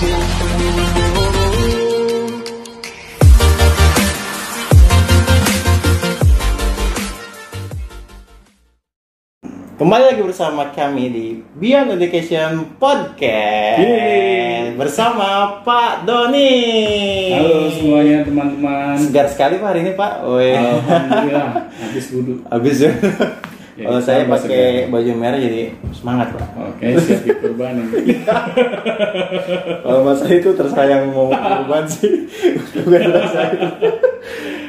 Kembali lagi bersama kami di Beyond Education Podcast Yeay. bersama Pak Doni. Halo semuanya teman-teman. Segar sekali Pak hari ini Pak. Alhamdulillah habis wudhu. Habis ya. Jadi, Kalau saya pakai segar. baju merah jadi semangat Pak. Oke siap dikorbanin. Kalau Mas saya itu tersayang mau kurban sih. Bukan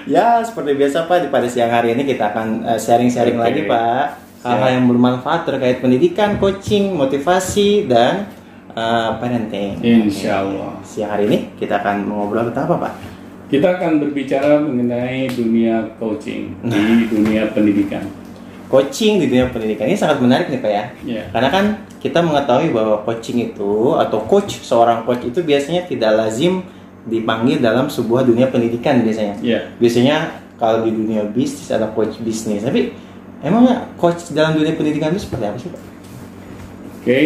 ya seperti biasa Pak pada siang hari ini kita akan eh, sharing-sharing Oke. lagi Pak hal-hal Siap. yang bermanfaat terkait pendidikan, coaching, motivasi dan eh, parenting. Insya Allah. Siang hari ini kita akan mengobrol tentang apa Pak? Kita akan berbicara mengenai dunia coaching di dunia pendidikan. Coaching di dunia pendidikan ini sangat menarik nih Pak ya. Ya. Karena kan kita mengetahui bahwa coaching itu atau coach seorang coach itu biasanya tidak lazim dipanggil dalam sebuah dunia pendidikan biasanya. Ya. Biasanya kalau di dunia bisnis ada coach bisnis. Tapi emangnya coach dalam dunia pendidikan itu seperti apa sih Pak? Oke.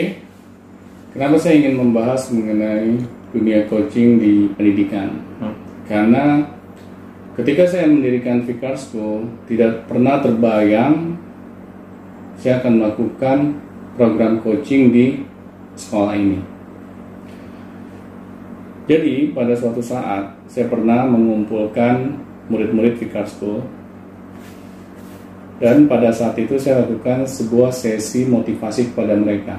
Kenapa saya ingin membahas mengenai dunia coaching di pendidikan? Hmm. Karena ketika saya mendirikan Vicar School, tidak pernah terbayang saya akan melakukan program coaching di sekolah ini. Jadi pada suatu saat saya pernah mengumpulkan murid-murid Vicar School dan pada saat itu saya lakukan sebuah sesi motivasi kepada mereka.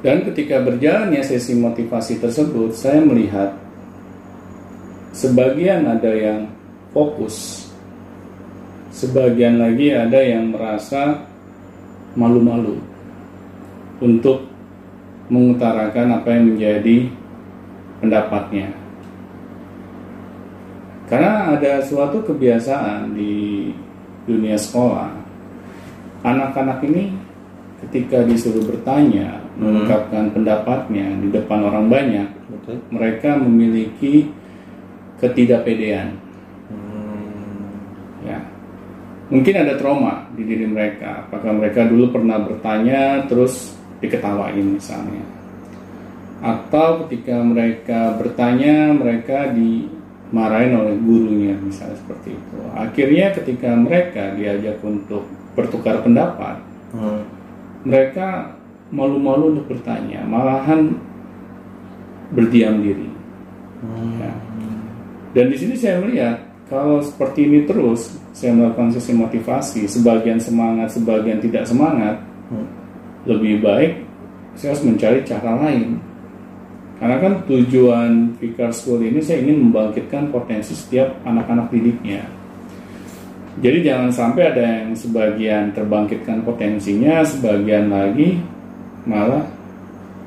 Dan ketika berjalannya sesi motivasi tersebut, saya melihat sebagian ada yang fokus, sebagian lagi ada yang merasa malu-malu untuk mengutarakan apa yang menjadi pendapatnya. Karena ada suatu kebiasaan di dunia sekolah, anak-anak ini ketika disuruh bertanya, mengungkapkan pendapatnya di depan orang banyak, Betul. mereka memiliki ketidakpedean. Hmm. Ya, mungkin ada trauma di diri mereka. Apakah mereka dulu pernah bertanya terus diketawain misalnya, atau ketika mereka bertanya mereka dimarahin oleh gurunya misalnya seperti itu. Akhirnya ketika mereka diajak untuk bertukar pendapat, Hmm. mereka malu-malu untuk bertanya, malahan berdiam diri. Hmm. Ya. Dan di sini saya melihat kalau seperti ini terus, saya melakukan sesi motivasi, sebagian semangat, sebagian tidak semangat, Hmm. lebih baik saya harus mencari cara lain. Karena kan tujuan Vicar School ini saya ingin membangkitkan potensi setiap anak-anak didiknya. Jadi jangan sampai ada yang sebagian terbangkitkan potensinya, sebagian lagi malah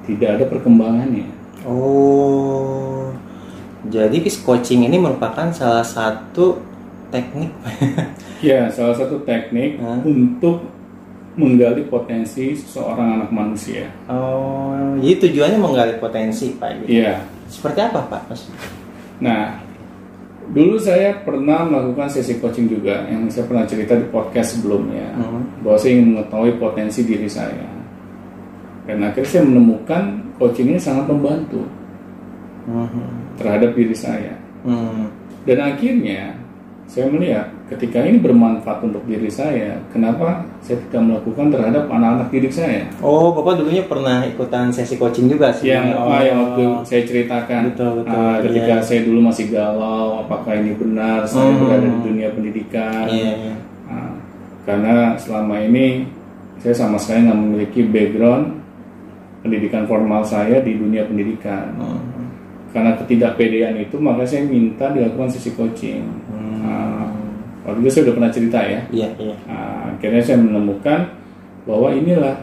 tidak ada perkembangannya. Oh. Jadi coaching ini merupakan salah satu teknik Ya, salah satu teknik Hmm. untuk menggali potensi seorang anak manusia. Oh, jadi tujuannya menggali potensi, Pak. Gitu. Iya. Seperti apa, Pak? Mas? Nah, dulu saya pernah melakukan sesi coaching juga yang saya pernah cerita di podcast sebelumnya Hmm. bahwa saya ingin mengetahui potensi diri saya. Dan akhirnya saya menemukan coaching ini sangat membantu Mhm. terhadap diri saya. Hmm. Dan akhirnya saya melihat ketika ini bermanfaat untuk diri saya, kenapa saya tidak melakukan terhadap anak-anak didik saya? Oh, Bapak dulunya pernah ikutan sesi coaching juga sih? yang Oh. apa yang waktu saya ceritakan Betul, betul, ah, ketika iya. saya dulu masih galau apakah ini benar saya Hmm. berada di dunia pendidikan Iya, iya. Ah, karena selama ini saya sama sekali nggak memiliki background pendidikan formal saya di dunia pendidikan Hmm. Karena ketidakpedean itu maka saya minta dilakukan sesi coaching Hmm. Ah, waktu itu saya udah pernah cerita ya Iya, iya. Nah, akhirnya saya menemukan bahwa inilah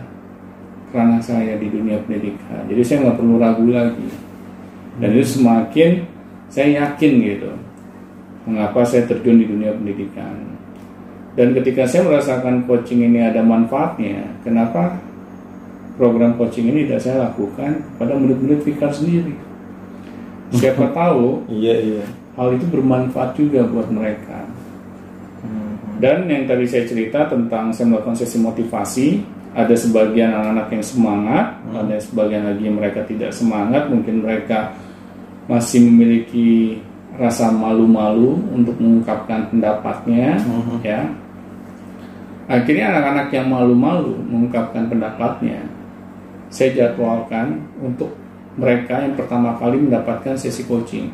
ranah saya di dunia pendidikan. Jadi saya nggak perlu ragu lagi. Dan itu semakin saya yakin gitu mengapa saya terjun di dunia pendidikan. Dan ketika saya merasakan coaching ini ada manfaatnya, kenapa program coaching ini tidak saya lakukan pada murid-murid Fikar sendiri? Siapa tahu Iya, iya. hal itu bermanfaat juga buat mereka. Hmm. Dan yang tadi saya cerita tentang saya melakukan sesi motivasi, ada sebagian anak-anak yang semangat, ada sebagian lagi yang mereka tidak semangat, mungkin mereka masih memiliki rasa malu-malu untuk mengungkapkan pendapatnya, ya. Akhirnya anak-anak yang malu-malu mengungkapkan pendapatnya, saya jadwalkan untuk mereka yang pertama kali mendapatkan sesi coaching.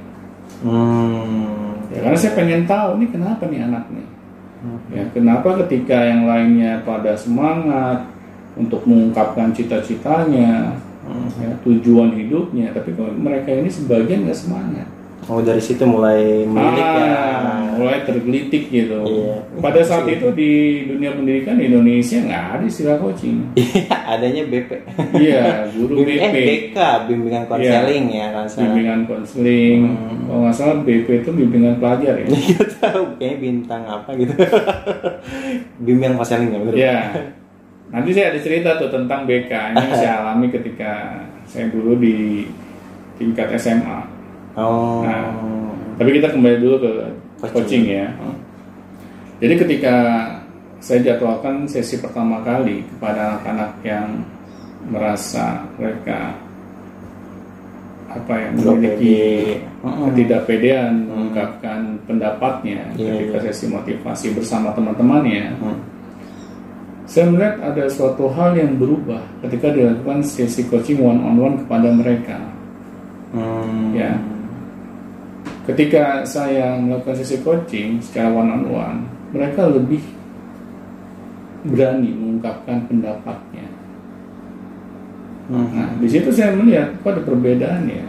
Hmm. Ya, karena saya pengen tahu nih kenapa nih anak nih. Ya, kenapa ketika yang lainnya pada semangat untuk mengungkapkan cita-citanya, ya, tujuan hidupnya, tapi mereka ini sebagian nggak semangat. Oh dari situ mulai melirik ya. Ah, mulai tergelitik gitu. Iya. Pada saat itu di dunia pendidikan di Indonesia nggak ada istilah coaching. Iya, adanya BP. Iya, guru Bim- eh, BP. BK, bimbingan konseling ya kan salah. bimbingan konseling Hmm. kalau nggak salah BP itu bimbingan pelajar ya Nggak tahu kayaknya bintang apa gitu. bimbingan konseling ya bener. ya nanti saya ada cerita tuh tentang BK ini saya alami ketika saya dulu di tingkat SMA Oh. Nah. tapi kita kembali dulu ke Coaching. coaching ya Hmm. jadi ketika saya jadwalkan sesi pertama kali kepada anak-anak yang merasa mereka apa ya memiliki ketidakpedean mengungkapkan pendapatnya Iya, ketika iya. sesi motivasi bersama teman-temannya Hmm. saya melihat ada suatu hal yang berubah ketika dilakukan sesi coaching one on one kepada mereka Hmm. Ya. Ketika saya melakukan sesi coaching secara one on one mereka lebih berani mengungkapkan pendapatnya Hmm. Nah, di situ saya melihat kok ada perbedaan ya.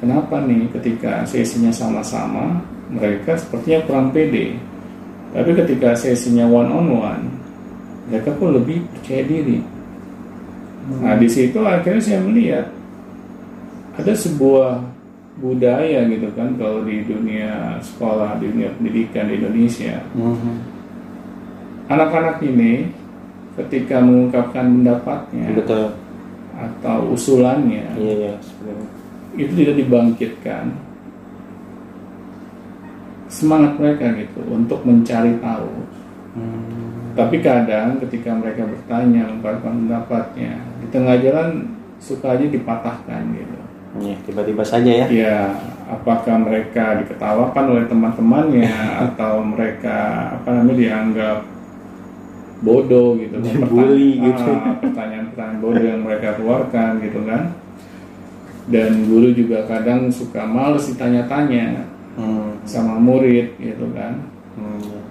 Kenapa nih ketika sesinya sama-sama mereka sepertinya kurang pede. Tapi ketika sesinya one on one mereka pun lebih percaya diri. Nah, di situ akhirnya saya melihat ada sebuah budaya gitu kan kalau di dunia sekolah, di dunia pendidikan di Indonesia. Hmm. Anak-anak ini ketika mengungkapkan pendapatnya Betul. atau usulannya Iya iya. itu. tidak dibangkitkan semangat mereka gitu untuk mencari tahu. Hmm. Tapi kadang ketika mereka bertanya mengungkapkan pendapatnya di tengah jalan suka aja dipatahkan gitu. Iya, tiba-tiba saja ya. Ya, apakah mereka diketawakan oleh teman-temannya atau mereka apa namanya dianggap bodoh gitu kan gitu. ah, pertanyaan-pertanyaan bodoh yang mereka keluarkan gitu kan dan guru juga kadang suka males ditanya-tanya Hmm. sama murid gitu kan Hmm,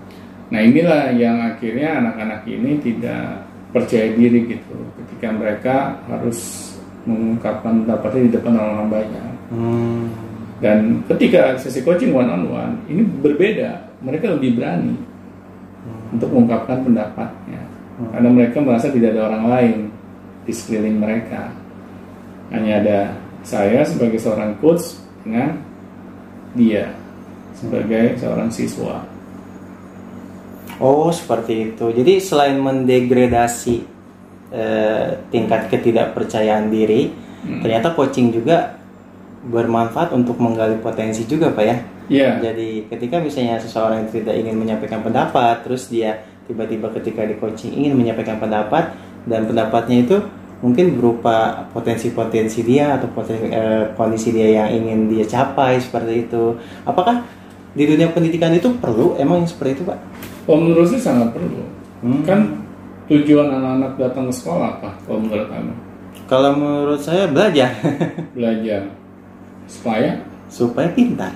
nah inilah yang akhirnya anak-anak ini tidak percaya diri gitu ketika mereka harus mengungkapkan pendapatnya di depan orang banyak. Hmm. dan ketika sesi coaching one on one ini berbeda. Mereka lebih berani untuk mengungkapkan pendapatnya. Karena mereka merasa tidak ada orang lain di sekeliling mereka. Hanya ada saya sebagai seorang coach dengan dia sebagai seorang siswa. Oh seperti itu. Jadi selain mendegradasi eh, tingkat ketidakpercayaan diri, Hmm. ternyata coaching juga bermanfaat untuk menggali potensi juga, pak ya. ya Jadi ketika misalnya seseorang yang tidak ingin menyampaikan pendapat, terus dia tiba-tiba ketika di coaching ingin menyampaikan pendapat dan pendapatnya itu mungkin berupa potensi-potensi dia atau potensi, eh, kondisi dia yang ingin dia capai seperti itu. Apakah di dunia pendidikan itu perlu emang yang seperti itu, pak? kalau menurut saya sangat perlu Hmm. kan tujuan anak-anak datang ke sekolah apa kalau menurut kamu Kalau menurut saya belajar belajar supaya supaya pintar.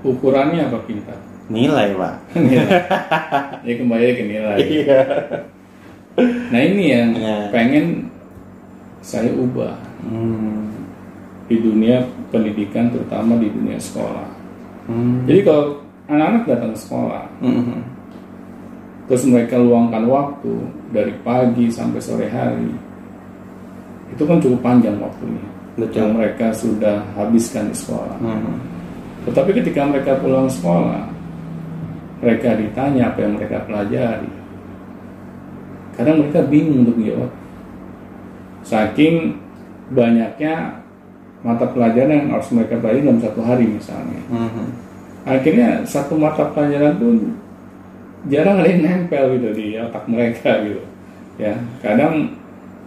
ukurannya apa pintar Nilai, pak. ya kembali ke nilai Iya. nah ini yang Iya. pengen saya ubah Hmm. di dunia pendidikan terutama di dunia sekolah Hmm. jadi kalau anak-anak datang ke sekolah Hmm. Terus mereka luangkan waktu dari pagi sampai sore hari itu kan cukup panjang waktunya Betul. yang mereka sudah habiskan di sekolah Hmm. tetapi ketika mereka pulang sekolah mereka ditanya apa yang mereka pelajari kadang mereka bingung untuk jawab saking banyaknya mata pelajaran yang harus mereka pelajari dalam satu hari misalnya Hmm. akhirnya satu mata pelajaran pun jarang ada yang nempel gitu di otak mereka gitu ya kadang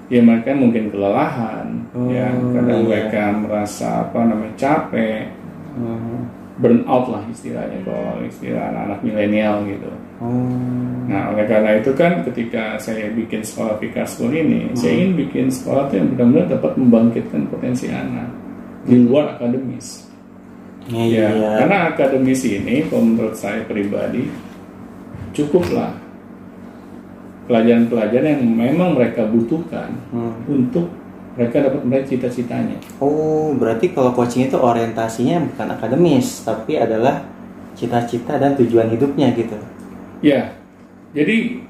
ya mereka mungkin kelelahan ya Oh, kadang iya. mereka merasa apa namanya capek Hmm. burn out lah istilahnya kalau istilah anak-anak milenial gitu Oh. nah oleh karena itu kan ketika saya bikin sekolah Pika School ini saya ingin bikin sekolah tuh yang benar-benar dapat membangkitkan potensi anak di luar akademis Iya. Ya, karena akademis ini, kalau menurut saya pribadi, cukuplah pelajaran-pelajaran yang memang mereka butuhkan Hmm. untuk mereka dapat meraih cita-citanya. Oh, berarti kalau coaching itu orientasinya bukan akademis, tapi adalah cita-cita dan tujuan hidupnya gitu. Ya, jadi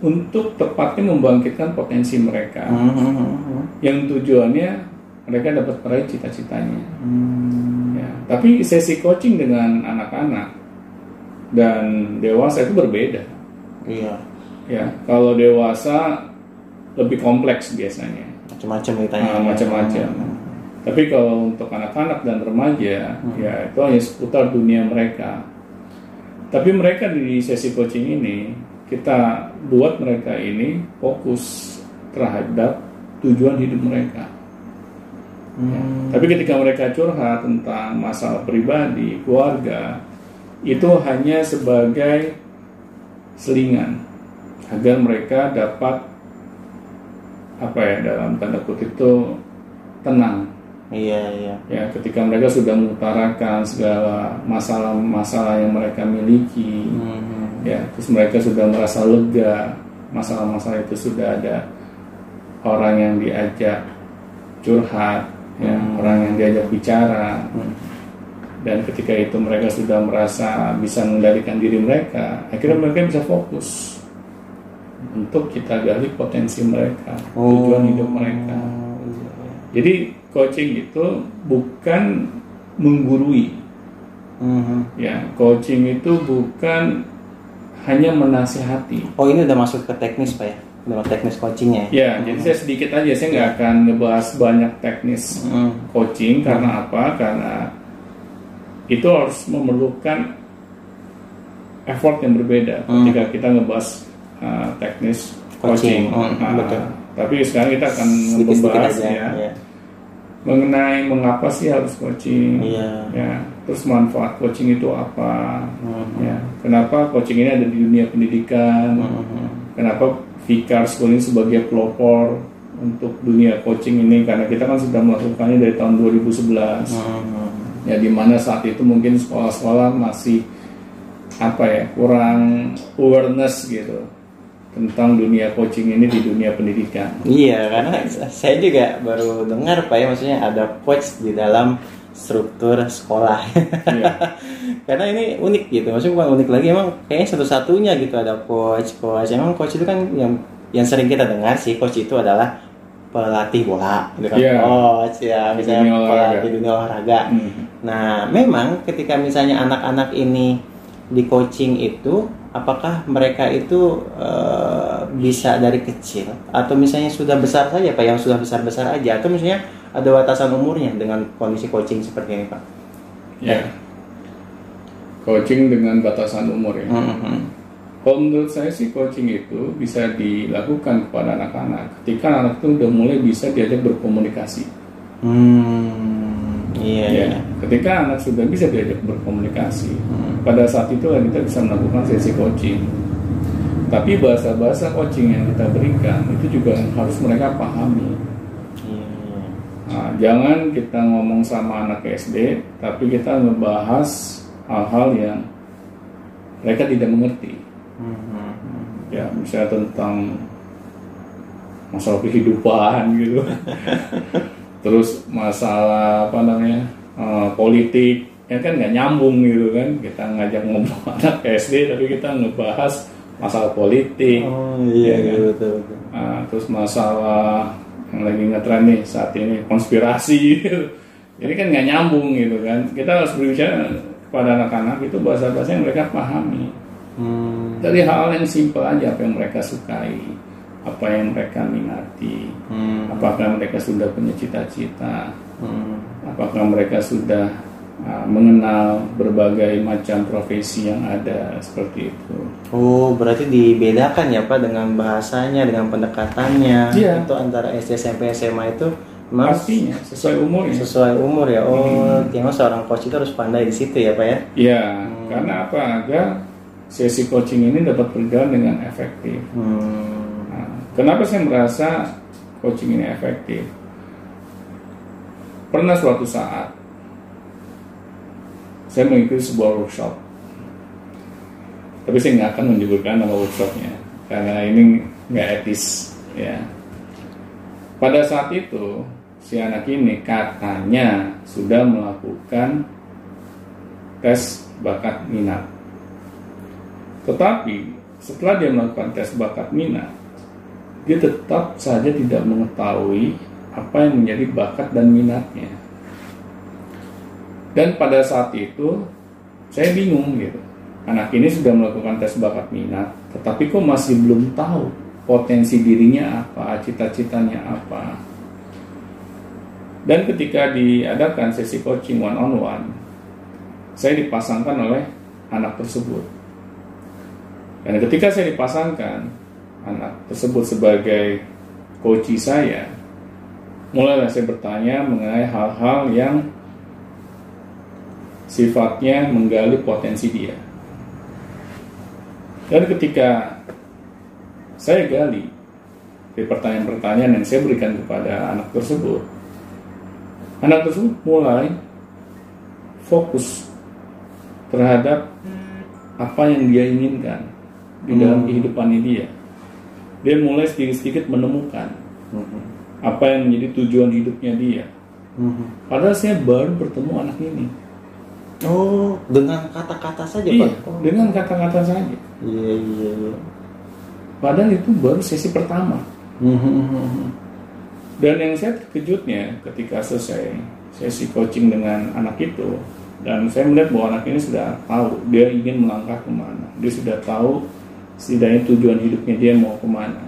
untuk tepatnya membangkitkan potensi mereka, Hmm. yang tujuannya mereka dapat meraih cita-citanya. Hmm. Ya, tapi sesi coaching dengan anak-anak dan dewasa itu berbeda. Iya, Ya, kalau dewasa lebih kompleks biasanya. macam-macam ditanya. Ah, macam-macam. Tapi kalau untuk anak-anak dan remaja, ya itu hanya seputar dunia mereka. Tapi mereka di sesi coaching ini, kita buat mereka ini fokus terhadap tujuan hidup mereka. Ya. Hmm. Tapi ketika mereka curhat tentang masalah pribadi, keluarga, itu hanya sebagai selingan agar mereka dapat apa ya dalam tanda kutip itu tenang Iya, iya. ya ketika mereka sudah mengutarakan segala masalah-masalah yang mereka miliki Hmm. ya terus mereka sudah merasa lega masalah-masalah itu sudah ada orang yang diajak curhat ya orang yang diajak bicara Hmm. Dan ketika itu mereka sudah merasa bisa mengendalikan diri mereka akhirnya mereka bisa fokus untuk kita gali potensi mereka tujuan hidup mereka Oh, iya, iya. jadi coaching itu bukan menggurui Mhm. ya coaching itu bukan hanya menasihati Oh ini udah masuk ke teknis pak ya? Masuk teknis coachingnya ya jadi saya sedikit aja saya nggak akan ngebahas banyak teknis Hmm. coaching karena apa karena itu harus memerlukan effort yang berbeda Hmm. ketika kita ngebahas uh, teknis Coaching, coaching, hmm, Nah, betul. tapi sekarang kita akan Sedikit-sedikit membahas aja. ya Iya. mengenai mengapa sih harus coaching Iya. ya terus manfaat coaching itu apa Mhm. ya kenapa coaching ini ada di dunia pendidikan Mhm. kenapa Vikar School ini sebagai pelopor untuk dunia coaching ini karena kita kan sudah melakukannya dari tahun 2011 Mhm. Ya di mana saat itu mungkin sekolah-sekolah masih apa ya kurang awareness gitu tentang dunia coaching ini di dunia pendidikan Iya, karena saya juga baru dengar Pak ya, maksudnya ada coach di dalam struktur sekolah. Iya. karena ini unik gitu, maksudnya bukan unik lagi, emang kayaknya satu-satunya gitu ada coach, coach. Emang coach itu kan yang yang sering kita dengar sih, coach itu adalah pelatih bola, gitu kan. Iya. Coach ya, misalnya dunia olahraga. pelatih dunia olahraga. Hmm. Nah, memang ketika misalnya anak-anak ini di coaching itu, apakah mereka itu eh, bisa dari kecil atau misalnya sudah besar saja, Pak, yang sudah besar-besar aja, atau misalnya ada batasan umurnya dengan kondisi coaching seperti ini, Pak? ya coaching dengan batasan umur ya Mhm. Kalau menurut saya sih coaching itu bisa dilakukan kepada anak-anak ketika anak itu udah mulai bisa diajak berkomunikasi. Hmm, iya, Ya, iya. ketika anak sudah bisa diajak berkomunikasi, Hmm. pada saat itu lah kita bisa melakukan sesi coaching. Tapi bahasa-bahasa coaching yang kita berikan itu juga harus mereka pahami. Iya, iya. Nah, jangan kita ngomong sama anak SD, tapi kita ngebahas hal-hal yang mereka tidak mengerti. Mhm. ya misalnya tentang masalah kehidupan gitu terus masalah apa namanya eh, politik ya kan nggak nyambung gitu kan kita ngajak ngobrol anak SD tapi kita ngebahas masalah politik Oh, iya, Ya kan? iya, betul, betul. Nah, terus masalah yang lagi ngetren nih saat ini konspirasi gitu. jadi kan nggak nyambung gitu kan kita harus berbicara kepada anak-anak itu bahasa-bahasa yang mereka pahami Hmm. dari hal yang simpel aja apa yang mereka sukai apa yang mereka minati Hmm. apakah mereka sudah punya cita-cita Hmm. apakah mereka sudah uh, mengenal berbagai macam profesi yang ada seperti itu. Oh, berarti dibedakan ya Pak dengan bahasanya, dengan pendekatannya. Iya. Itu antara SD, SMP, SMA itu memang Pastinya sesuai umurnya. sesuai umur ya. Oh, yang seorang coach itu harus pandai di situ ya Pak ya. Iya, karena apa? Agar sesi coaching ini dapat berjalan dengan efektif. Hmm. Nah, kenapa saya merasa coaching ini efektif? Pernah suatu saat saya mengikuti sebuah workshop, tapi saya nggak akan menyebutkan nama workshopnya karena ini nggak etis, ya. Pada saat itu si anak ini katanya sudah melakukan tes bakat minat. Tetapi setelah dia melakukan tes bakat minat, dia tetap saja tidak mengetahui apa yang menjadi bakat dan minatnya. Dan pada saat itu saya bingung gitu. Anak ini sudah melakukan tes bakat minat, tetapi kok masih belum tahu potensi dirinya apa, cita-citanya apa. Dan ketika diadakan sesi coaching one on one, saya dipasangkan oleh anak tersebut. Dan ketika saya dipasangkan anak tersebut sebagai coach saya, mulailah saya bertanya mengenai hal-hal yang sifatnya menggali potensi dia. Dan ketika saya gali dari pertanyaan-pertanyaan yang saya berikan kepada anak tersebut, anak tersebut mulai fokus terhadap apa yang dia inginkan di dalam kehidupannya dia. Dia mulai sedikit-sedikit menemukan Hmm. apa yang menjadi tujuan hidupnya dia. Hmm. Padahal saya baru bertemu anak ini. Oh, dengan kata-kata saja Iya, Pak. Oh. dengan kata-kata saja. Iya, iya, iya. Padahal itu baru sesi pertama. Hmm. Dan yang saya terkejutnya ketika selesai sesi coaching dengan anak itu, dan saya melihat bahwa anak ini sudah tahu dia ingin melangkah ke mana, dia sudah tahu setidaknya tujuan hidupnya dia mau ke mana.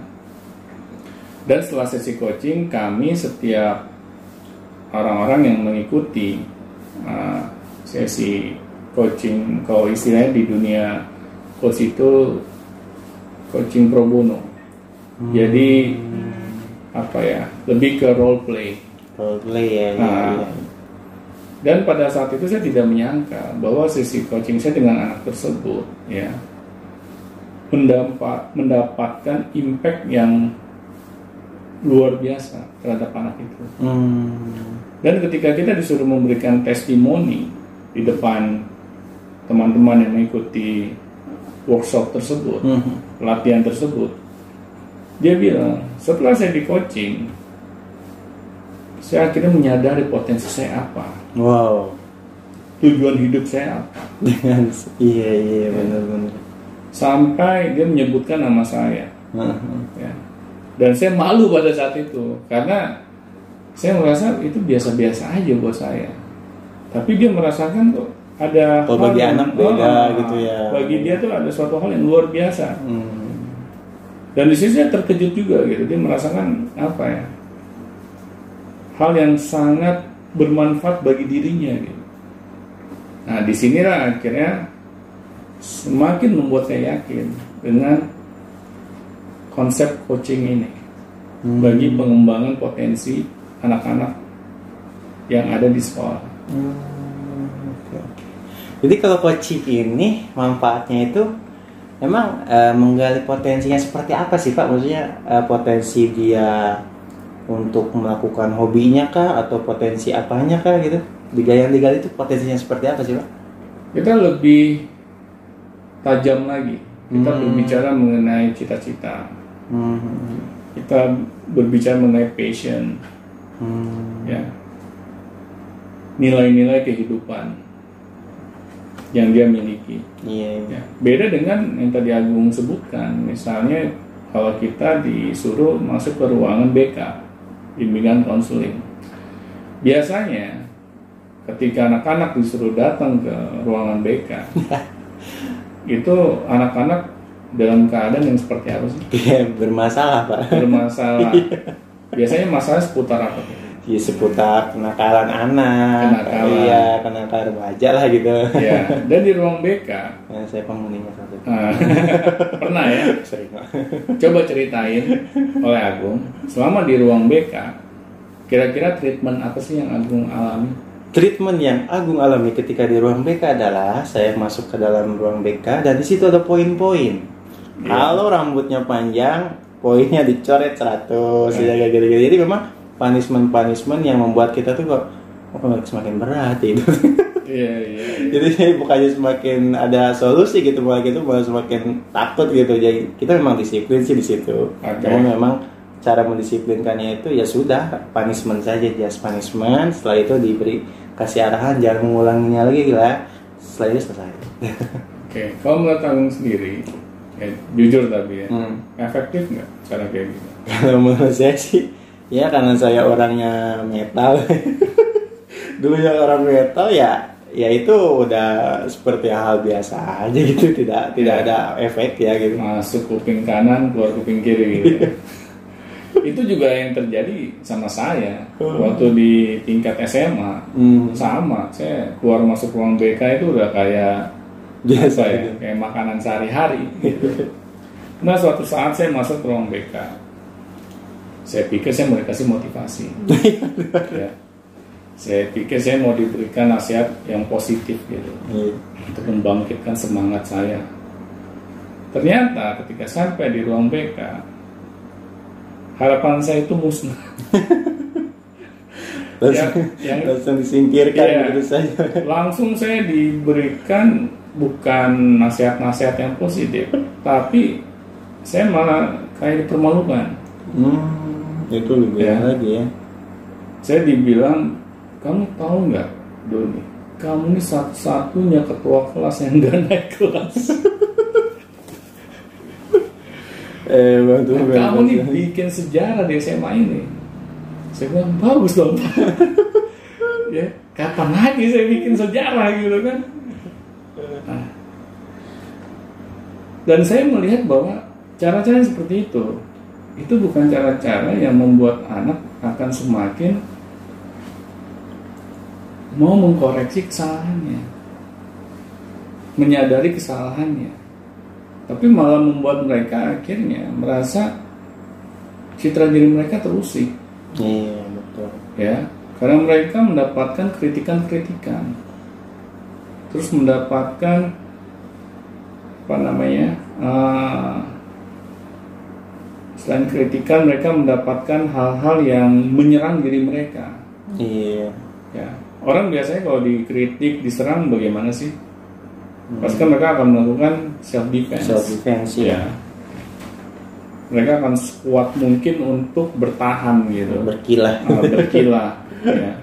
Dan setelah sesi coaching, kami setiap orang-orang yang mengikuti uh, sesi coaching, kalau istilahnya di dunia coach itu coaching pro bono. Jadi apa ya, lebih ke role play. Role play ya. iya, Nah. iya. Dan pada saat itu saya tidak menyangka bahwa sesi coaching saya dengan anak tersebut ya mendapat mendapatkan impact yang luar biasa terhadap anak itu. Hmm. Dan ketika kita disuruh memberikan testimoni di depan teman-teman yang mengikuti workshop tersebut, Hmm. pelatihan tersebut, dia bilang setelah saya di coaching, saya akhirnya menyadari potensi saya apa, Wow. tujuan hidup saya apa, Dengan iya iya benar-benar. Sampai dia menyebutkan nama saya. Hmm. ya. Dan saya malu pada saat itu karena saya merasa itu biasa-biasa aja buat saya. Tapi dia merasakan kok ada Kalau hal bagi yang- anak beda Ah, gitu ya. Bagi dia tuh ada suatu hal yang luar biasa. Hmm. Dan di sini saya terkejut juga gitu. Dia merasakan apa ya? Hal yang sangat bermanfaat bagi dirinya gitu. Nah, di sinilah akhirnya semakin membuat saya yakin dengan konsep coaching ini Hmm. bagi pengembangan potensi anak-anak yang ada di sekolah. Hmm. Jadi kalau coaching ini manfaatnya itu emang eh, menggali potensinya seperti apa sih Pak? Maksudnya eh, potensi dia untuk melakukan hobinya kah atau potensi apanya kah gitu? Digali yang digali itu potensinya seperti apa sih Pak? Kita lebih tajam lagi. Kita Hmm. berbicara mengenai cita-cita. Hmm. Kita berbicara mengenai passion, Hmm. ya. Nilai-nilai kehidupan yang dia miliki. Iya. iya. Ya. Beda dengan yang tadi Agung sebutkan, misalnya kalau kita disuruh masuk ke ruangan BK, bimbingan konseling. Biasanya ketika anak-anak disuruh datang ke ruangan BK, itu anak-anak dalam keadaan yang seperti apa sih? Iya, bermasalah Pak. Bermasalah. Biasanya masalah seputar apa? di seputar kenakalan anak, Kenakalan. iya kenakalan remaja lah gitu. ya dan di ruang BK Ya, saya penghuninya satu. ah, pernah ya Sering coba ceritain oleh Agung selama di ruang BK kira-kira treatment apa sih yang Agung alami Treatment yang Agung alami ketika di ruang BK adalah saya masuk ke dalam ruang BK dan di situ ada poin-poin. Iya. Kalau rambutnya panjang, poinnya dicoret 100 ya kayak gitu-gitu. Jadi memang punishment-punishment yang membuat kita tuh kok oh, semakin berat itu. iya iya iya. Jadi bukannya semakin ada solusi gitu malah gitu malah semakin takut gitu. Jadi kita memang disiplin sih di situ. Oke. Namun memang cara mendisiplinkannya itu ya sudah punishment saja just punishment. Setelah itu diberi kasih arahan jangan mengulanginya lagi lah. Setelah itu selesai. oke kalau menurut Agung sendiri ya, jujur tapi ya Hmm. efektif nggak cara kayak gitu Kalau menurut saya sih ya karena saya orangnya metal. Dulu yang orang metal ya ya itu udah seperti hal biasa aja gitu tidak tidak ada efek ya gitu. masuk kuping kanan keluar kuping kiri gitu. itu juga yang terjadi sama saya waktu di tingkat SMA Hmm. sama saya keluar masuk ruang BK itu udah kayak Biasa ya gitu. kayak makanan sehari-hari gitu. nah suatu saat saya masuk ruang BK saya pikir saya mau dikasih motivasi ya saya pikir saya mau diberikan nasihat yang positif gitu Iya. untuk membangkitkan semangat saya ternyata ketika sampai di ruang BK harapan saya itu musnah Langsung, yang- langsung disingkirkan Iya. begitu saja. langsung saya diberikan bukan nasihat-nasihat yang positif, tapi saya malah kayak dipermalukan. Hmm, itu lebih Ya. lagi ya. Saya dibilang, kamu tahu nggak, Doni, kamu ini satu-satunya ketua kelas yang nggak naik kelas. Eh, kamu nih bikin sejarah di SMA ini. Saya bilang bagus dong. Pak." ya, kapan lagi saya bikin sejarah gitu kan? Nah, dan saya melihat bahwa cara-cara seperti itu itu bukan cara-cara yang membuat anak akan semakin mau mengkoreksi kesalahannya, menyadari kesalahannya, tapi malah membuat mereka akhirnya merasa citra diri mereka terusik, Iya, betul. ya, karena mereka mendapatkan kritikan-kritikan, terus mendapatkan apa namanya, eh, selain kritikan mereka mendapatkan hal-hal yang menyerang diri mereka, Iya. ya. Orang biasanya kalau dikritik, diserang bagaimana sih? Pasti kan mereka akan melakukan self defense. Self defense ya. ya. Mereka akan sekuat mungkin untuk bertahan gitu, Berkilah. uh, berkilah. ya.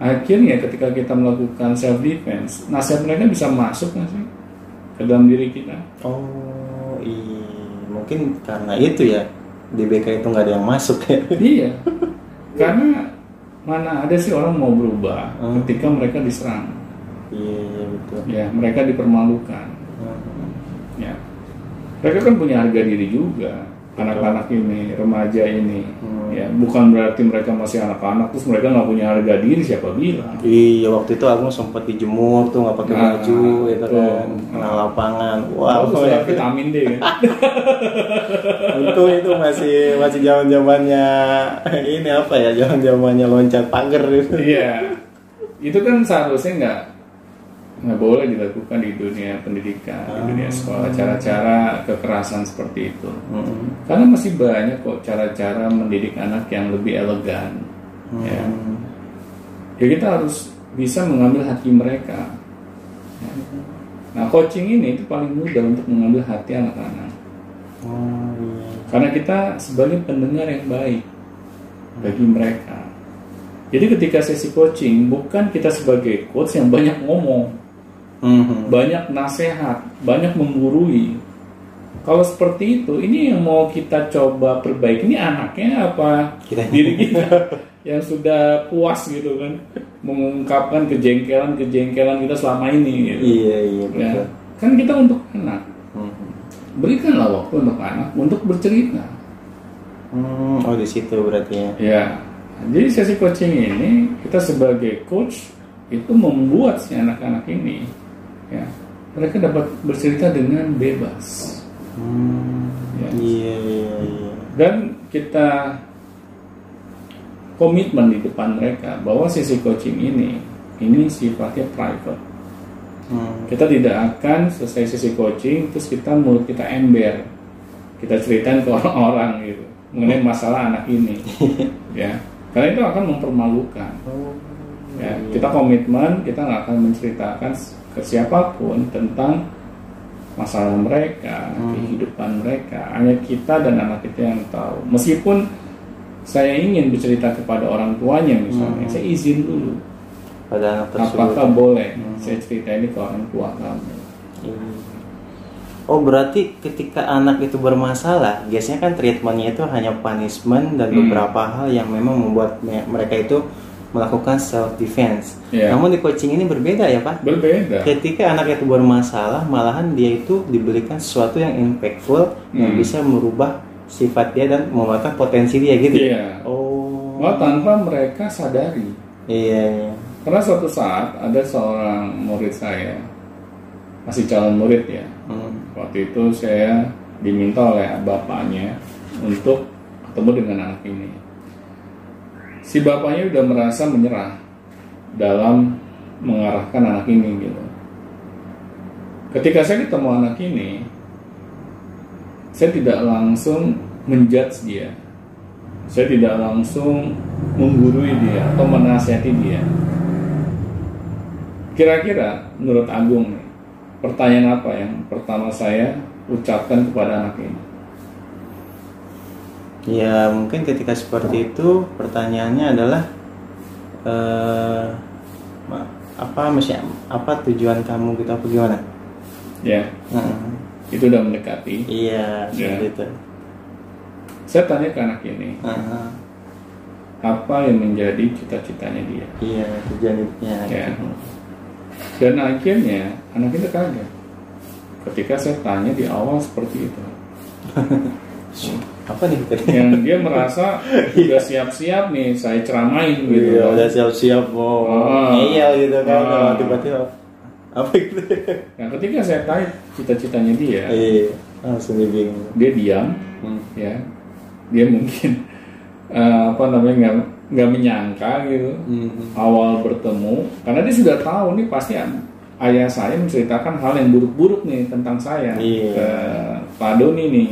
Akhirnya ketika kita melakukan self defense, nasihat mereka bisa masuk nggak sih ke dalam diri kita? Oh, iya. Mungkin karena itu ya di BK itu nggak ada yang masuk ya. iya, karena mana ada sih orang mau berubah Hmm. ketika mereka diserang, iya, betul. ya mereka dipermalukan. Hmm. Ya. Mereka kan punya harga diri juga. Anak-anak ini, remaja ini, Hmm. ya bukan berarti mereka masih anak-anak terus mereka nggak punya harga diri siapa bilang. Iya, waktu itu aku sempat dijemur tuh nggak pakai Nah, baju, itu betul. kan, kena lapangan. Wah, Wow, ya. vitamin D kan. Untung itu masih masih zaman zamannya ini apa ya, zaman zamannya loncat pagar itu. Iya, itu kan seharusnya nggak nggak boleh dilakukan di dunia pendidikan, di dunia sekolah, cara-cara kekerasan seperti itu. Hmm. Karena masih banyak kok cara-cara mendidik anak yang lebih elegan. Ya. Hmm. ya kita harus bisa mengambil hati mereka. Ya. Nah, coaching ini itu paling mudah untuk mengambil hati anak-anak. Oh, iya. Karena kita sebagai pendengar yang baik bagi mereka. Jadi ketika sesi coaching bukan kita sebagai coach yang banyak ngomong, Hmm. banyak nasihat, banyak menggurui. Kalau seperti itu, ini yang mau kita coba perbaiki ini anaknya apa Kitanya. diri kita yang sudah puas gitu kan mengungkapkan kejengkelan-kejengkelan kita selama ini gitu. Iya, iya, Ya, betul. kan kita untuk anak Hmm. berikanlah waktu untuk anak untuk bercerita. Hmm, oh di situ berarti ya. Ya, jadi sesi coaching ini kita sebagai coach itu membuat si anak-anak ini ya mereka dapat bercerita dengan bebas Hmm. Ya. Iya iya iya. dan kita komitmen di depan mereka bahwa sesi coaching ini ini sifatnya private Hmm. kita tidak akan selesai sesi coaching terus kita mulut kita ember kita ceritain ke orang-orang gitu mengenai masalah anak ini ya karena itu akan mempermalukan Oh. ya Iya. kita komitmen kita nggak akan menceritakan ke siapa pun tentang masalah mereka Hmm. kehidupan mereka hanya kita dan anak kita yang tahu meskipun saya ingin bercerita kepada orang tuanya misalnya Hmm. saya izin dulu pada anak tersebut. apakah boleh Hmm. saya cerita ini ke orang tua kamu Iya. Oh berarti ketika anak itu bermasalah, biasanya kan treatmentnya itu hanya punishment dan Hmm. beberapa hal yang memang membuat me- mereka itu melakukan self defense. Iya. Namun di coaching ini berbeda ya pak. berbeda Ketika anak itu bermasalah, malahan dia itu diberikan sesuatu yang impactful yang Hmm. bisa merubah sifat dia dan membuatkan potensi dia gitu. Iya. Oh. Wah, tanpa mereka sadari Iya. iya. karena suatu saat ada seorang murid saya masih calon murid ya Hmm. waktu itu saya diminta oleh bapaknya untuk ketemu dengan anak ini si bapaknya udah merasa menyerah dalam mengarahkan anak ini gitu. Ketika saya ketemu anak ini saya tidak langsung menjudge dia. Saya tidak langsung menggurui dia atau menasihati dia. Kira-kira menurut Agung pertanyaan apa yang pertama saya ucapkan kepada anak ini Ya mungkin ketika seperti itu pertanyaannya adalah eh apa mesti apa tujuan kamu gitu apa gimana? ya Heeh. itu udah mendekati Iya seperti itu. saya tanya ke anak ini Heeh. apa yang menjadi cita-citanya dia Iya tujuan hidupnya. Ya. gitu. dan akhirnya anak itu kaget ketika saya tanya di awal seperti itu Apa nih? yang dia merasa udah siap-siap nih saya ceramain gitu Iya kan. udah siap-siap mau Ah. ngeyel gitu kan Ah. tiba-tiba apa gitu? nah ketika saya tanya cita-citanya dia Iya langsung dia bingung. dia diam Hmm. ya dia mungkin eh, apa namanya nggak nggak menyangka gitu Mhm. awal bertemu karena dia sudah tahu nih pasti ayah saya menceritakan hal yang buruk-buruk nih tentang saya Iya. ke Pak Doni nih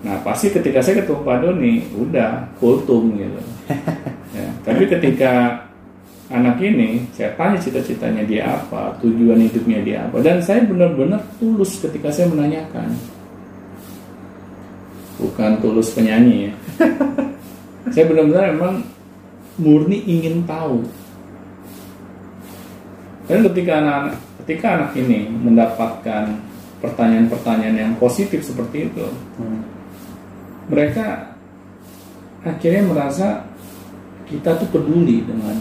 nah pasti ketika saya ketemu Pak Doni udah kultum gitu. Ya, tapi ketika anak ini saya tanya cita-citanya dia apa tujuan hidupnya dia apa dan saya benar-benar tulus ketika saya menanyakan. Bukan tulus penyanyi ya. Saya benar-benar emang murni ingin tahu. Dan ketika anak ketika anak ini mendapatkan pertanyaan-pertanyaan yang positif seperti itu Hmm. Mereka akhirnya merasa kita tuh peduli dengan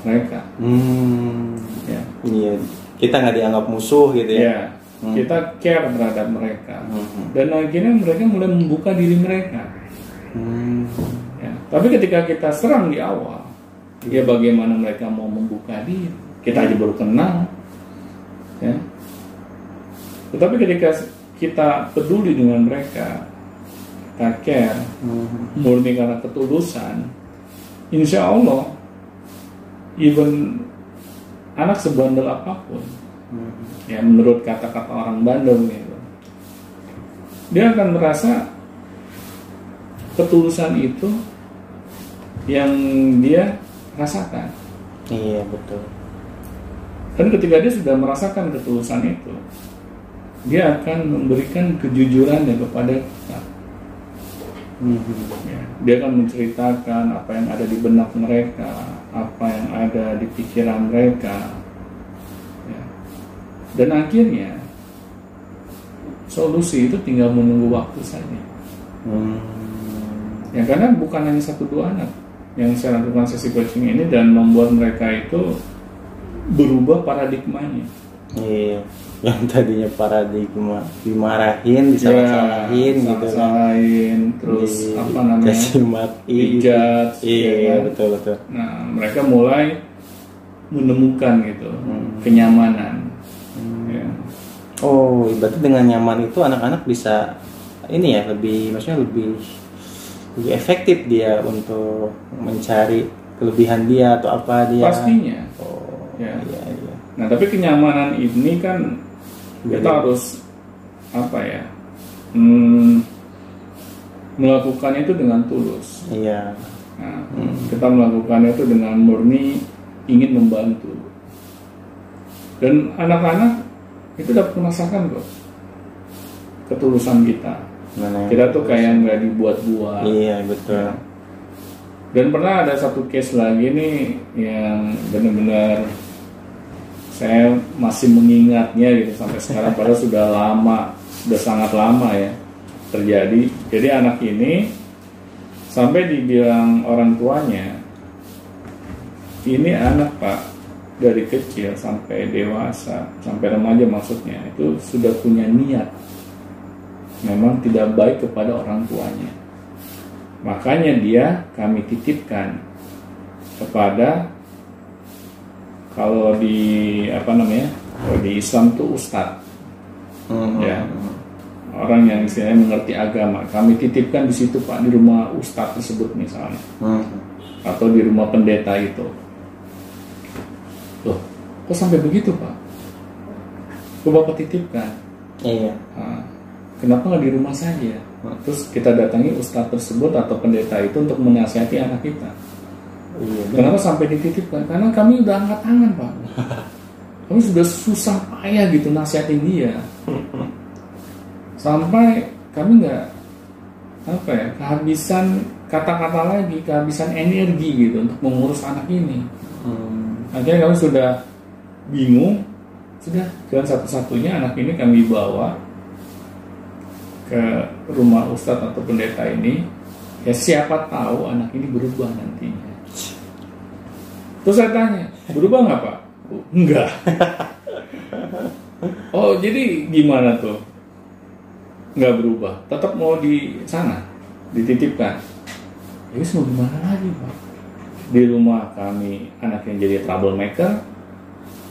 mereka Hmm. ya Iya kita nggak dianggap musuh gitu ya. ya Hmm. kita care terhadap mereka Hmm. dan akhirnya mereka mulai membuka diri mereka Hmm. Ya, Tapi ketika kita serang di awal, ya bagaimana mereka mau membuka diri? Kita aja baru kenal. Ya. Tetapi ketika kita peduli dengan mereka, care, Hmm. murni karena ketulusan, insya Allah, even anak sebandel apa pun, Hmm. ya menurut kata-kata orang Bandung gitu, dia akan merasa ketulusan itu yang dia rasakan. Iya betul. Dan ketika dia sudah merasakan ketulusan itu, dia akan memberikan kejujurannya kepada kita. Hmm. Dia akan menceritakan apa yang ada di benak mereka, apa yang ada di pikiran mereka. Ya. Dan akhirnya solusi itu tinggal menunggu waktu saja. Hmm. Ya karena bukan hanya satu dua anak yang saya lakukan sesi coaching ini dan membuat mereka itu berubah paradigmanya. Iya. Yang tadinya paradigma dimarahin disalah-salahin Ya, gitu kan. salahin terus Di- apa namanya kasih mati dijudge, iya ya betul betul. Nah mereka mulai menemukan gitu Hmm. kenyamanan. Ya. oh berarti dengan nyaman itu anak-anak bisa ini ya lebih maksudnya lebih lebih efektif dia untuk mencari kelebihan dia atau apa dia. Pastinya. Oh Ya. iya iya. Nah tapi kenyamanan ini kan kita harus apa ya hmm, melakukannya itu dengan tulus. Iya. Nah, kita melakukannya itu dengan murni ingin membantu. Dan anak-anak itu dapat merasakan kok ketulusan kita. Mana Kita tuh kayak nggak dibuat-buat. iya betul. Dan pernah ada satu case lagi nih yang benar-benar saya masih mengingatnya gitu sampai sekarang padahal sudah lama, sudah sangat lama ya terjadi. Jadi anak ini sampai dibilang orang tuanya ini anak pak dari kecil sampai dewasa sampai remaja maksudnya itu sudah punya niat memang tidak baik kepada orang tuanya makanya dia kami titipkan kepada kalau di apa namanya kalau di Islam tuh ustadz Mhm. Ya. orang yang istilahnya mengerti agama. Kami titipkan di situ pak di rumah ustadz tersebut misalnya. Mhm. atau di rumah pendeta itu. Loh kok sampai begitu pak? Kok bapak titipkan? Iya. Nah, kenapa nggak di rumah saja? Terus kita datangi ustadz tersebut atau pendeta itu untuk menasihati anak kita iya kenapa sampai dititipkan? Karena kami udah angkat tangan pak. Kami sudah susah payah gitu nasihatin dia. Sampai kami nggak apa ya kehabisan kata-kata lagi kehabisan energi gitu untuk mengurus anak ini. Hmm. akhirnya kami sudah bingung. Sudah jalan satu-satunya anak ini kami bawa ke rumah ustadz atau pendeta ini. Ya siapa tahu anak ini berubah nantinya terus saya tanya berubah nggak pak? "Oh, enggak. Oh jadi gimana tuh? Nggak berubah tetap mau di sana dititipkan. Ya mau gimana lagi pak? Di rumah kami anak yang jadi troublemaker.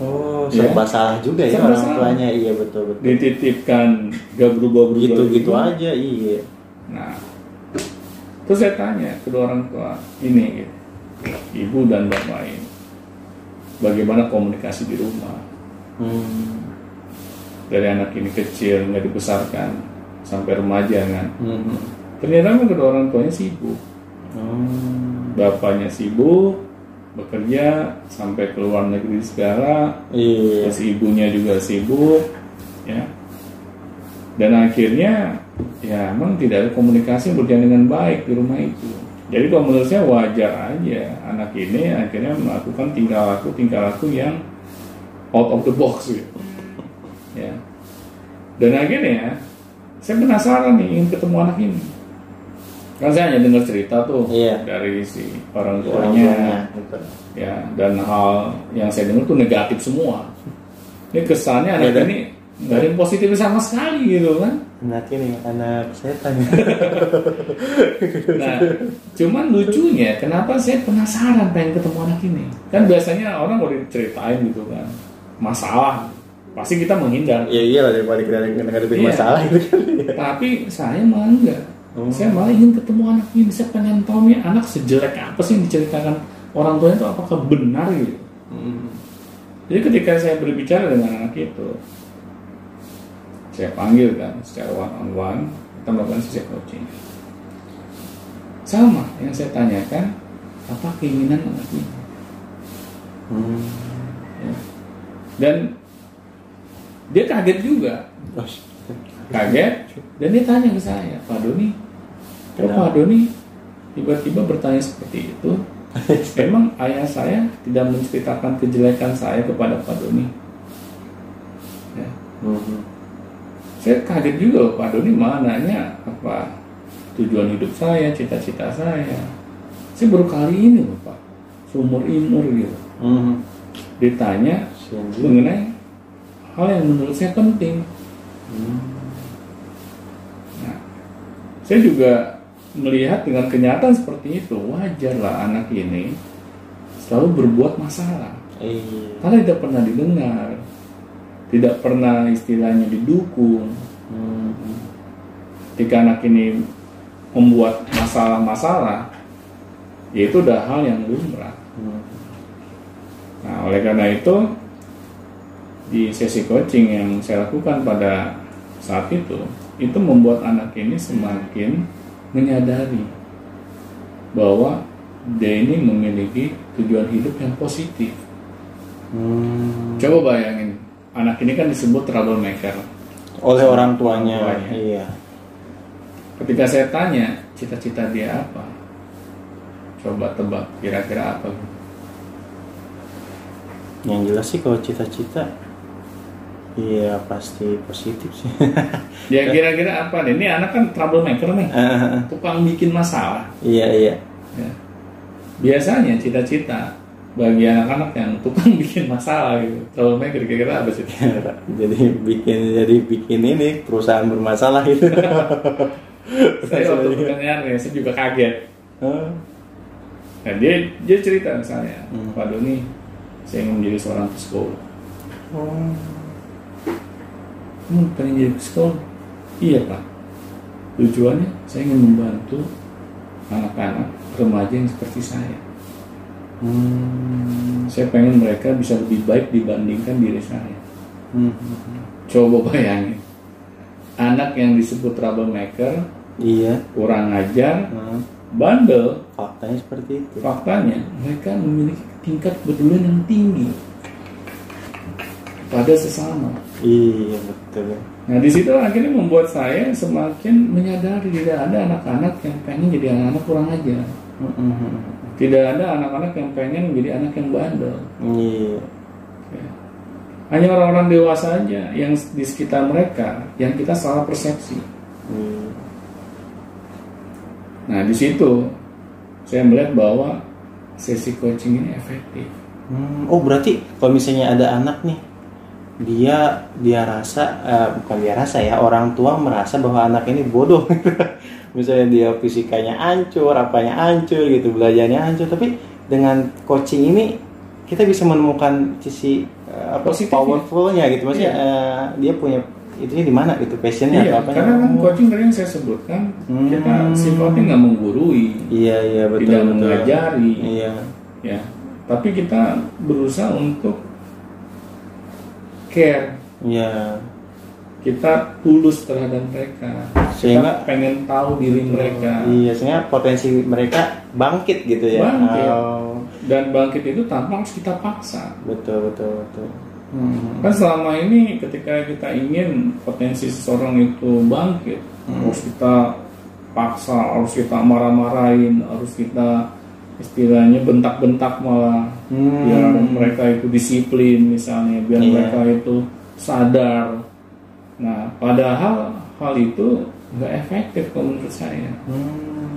Oh Ya. serba salah juga ya Serba orang salah. tuanya. Iya betul betul. Dititipkan gak berubah berubah gitu gitu aja iya. Nah terus saya tanya kedua orang tua ini gitu, ibu dan bapak ini bagaimana komunikasi di rumah? Hmm. dari anak ini kecil nggak dibesarkan sampai remaja kan? Hmm. ternyata memang kedua orang tuanya sibuk. Hmm. bapaknya sibuk bekerja sampai ke luar negeri segala. Iya. Terus ibunya juga sibuk ya. Dan akhirnya ya emang tidak ada komunikasi yang berjalan dengan baik di rumah itu jadi kalau menurut saya wajar aja. Anak ini akhirnya melakukan tingkah laku tingkah laku yang out of the box gitu. Ya. Dan akhirnya saya penasaran nih ingin ketemu anak ini. Kan saya hanya dengar cerita tuh Iya. dari si orang tuanya. ya dan hal yang saya dengar tuh negatif semua. Ini kesannya anak Beda. ini nggak ada yang positif sama sekali gitu kan anak ini anak setan. Nah cuman lucunya kenapa saya penasaran pengen ketemu anak ini? Kan biasanya orang kalau diceritain gitu kan masalah pasti kita menghindar. Iya iya lah daripada kita ngadepin Iya. masalah itu kan tapi saya malah enggak. Oh. saya malah ingin ketemu anak ini. Saya pengen tahu nih anak sejelek apa sih yang diceritakan orang tuanya itu apakah benar gitu? Hmm. Jadi ketika saya berbicara dengan anak itu, saya panggil kan secara one on one, kita melakukan sesi coaching. Sama yang saya tanyakan, apa keinginan anak ini? Hmm. Ya. Dan dia kaget juga, kaget, dan dia tanya ke saya, Pak Doni, kok? Pak Doni tiba-tiba bertanya seperti itu? Memang ayah saya tidak menceritakan kejelekan saya kepada Pak Doni. Ya. hmm. Saya kaget juga loh, Pak Doni malah nanya apa tujuan hidup saya, cita-cita saya. Saya baru kali ini loh Pak, seumur imur gitu. Hmm. Ditanya juga. mengenai hal yang menurut saya penting. Nah, saya juga melihat dengan kenyataan seperti itu wajar lah anak ini selalu berbuat masalah Iya. karena tidak pernah didengar, tidak pernah istilahnya didukung. Hmm. Ketika anak ini membuat masalah-masalah, ya itu udah hal yang lumrah. Hmm. Nah, oleh karena itu di sesi coaching yang saya lakukan pada saat itu, itu membuat anak ini semakin menyadari bahwa dia ini memiliki tujuan hidup yang positif. Hmm. Coba bayangin, anak ini kan disebut troublemaker. Oleh orang tuanya. Orang tuanya. Iya. Ketika saya tanya cita-cita dia apa, coba tebak kira-kira apa? Yang jelas sih kalau cita-cita Iya pasti positif sih. Ya kira-kira apa nih? Ini anak kan troublemaker nih, tukang bikin masalah. iya iya. Ya. Biasanya cita-cita bagi anak-anak yang tukang bikin masalah gitu, troublemaker kira-kira apa sih? jadi bikin jadi bikin ini perusahaan bermasalah itu. saya waktu pertanyaan ya, saya juga kaget. Oh, Nah, dia dia cerita misalnya, Hmm. Pak Doni, saya ingin menjadi seorang psikolog. oh. Hmm, pengen jadi psikolog? Iya Pak. Tujuannya saya ingin membantu anak-anak remaja yang seperti saya. Hmm. Saya pengen mereka bisa lebih baik dibandingkan diri saya. Hmm. Coba bayangin, anak yang disebut troublemaker, Iya. kurang ajar, Hmm. bandel, Faktanya seperti itu. faktanya mereka memiliki tingkat kepedulian yang tinggi pada sesama. Iya betul. Nah di situ akhirnya membuat saya semakin menyadari tidak ada anak-anak yang pengen jadi anak-anak kurang ajar. Hmm. Tidak ada anak-anak yang pengen menjadi anak yang bandel. Iya. Ya. Hanya orang-orang dewasa aja yang di sekitar mereka yang kita salah persepsi. Iya. Nah di situ saya melihat bahwa sesi coaching ini efektif. Hmm, oh berarti kalau misalnya ada anak nih, dia dia rasa eh, bukan dia rasa ya orang tua merasa bahwa anak ini bodoh. misalnya dia fisikanya hancur, apanya hancur gitu, belajarnya hancur. Tapi dengan coaching ini kita bisa menemukan sisi eh, apa Positifnya. powerfulnya gitu, maksudnya eh, dia punya itunya di mana gitu, passionnya Iya, atau apa? karena kan coaching tadi yang saya sebutkan Hmm. kita sifatnya nggak menggurui, Iya iya betul tidak betul. mengajari, Iya. ya. Tapi kita berusaha untuk care, Iya. Kita tulus terhadap mereka, Sehingga- kita pengen tahu diri mereka. Iya, sehingga potensi mereka bangkit gitu ya. Bangkit. Oh, Dan bangkit itu tanpa harus kita paksa. betul betul betul. Hmm. Kan selama ini ketika kita ingin potensi seseorang itu bangkit, Hmm. harus kita paksa, harus kita marah-marahin, harus kita istilahnya bentak-bentak malah Hmm. biar mereka itu disiplin misalnya, biar Iya. mereka itu sadar. Nah, padahal hal itu nggak efektif kalau menurut saya. Hmm.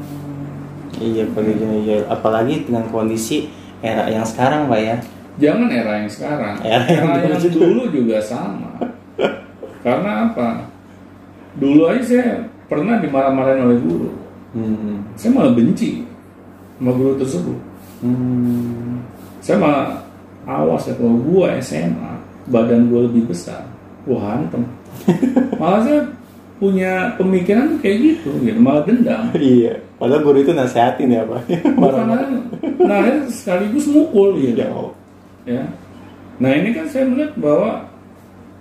Iya begitu iya. Apalagi dengan kondisi era yang sekarang, Pak ya. Jangan era yang sekarang, Era yang era yang dulu. dulu juga sama. Karena apa? Dulu aja saya pernah dimarah-marahin oleh guru. Hmm. Saya malah benci sama guru tersebut. Hmm. Saya malah awas ya kalau gua SMA, badan gua lebih besar, gua hantem. malah saya punya pemikiran kayak gitu, gitu. malah dendam. Iya. Padahal guru itu nasihatin ya, Pak. Bukan nah sekaligus mukul gitu. Ya. ya. Nah ini kan saya melihat bahwa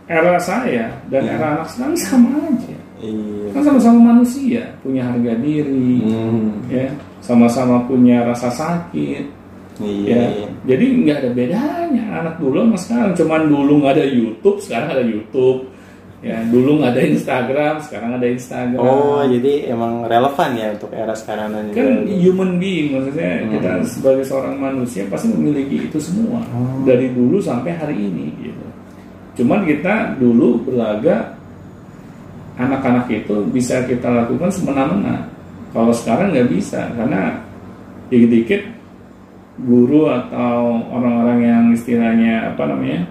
era saya dan Iya. era anak sekarang sama aja. Iya. Kan sama-sama manusia, punya harga diri, Hmm. ya, sama-sama punya rasa sakit, Iya. ya. iya. Jadi nggak ada bedanya anak dulu sama sekarang. Cuman dulu nggak ada YouTube, sekarang ada YouTube. Ya, dulu nggak ada Instagram, sekarang ada Instagram. Oh, jadi emang relevan ya untuk era sekarang dan kan juga- human being maksudnya Hmm. kita sebagai seorang manusia pasti memiliki itu semua Hmm. dari dulu sampai hari ini gitu cuman kita dulu berlaga anak-anak itu bisa kita lakukan semena-mena kalau sekarang nggak bisa karena dikit-dikit guru atau orang-orang yang istilahnya apa namanya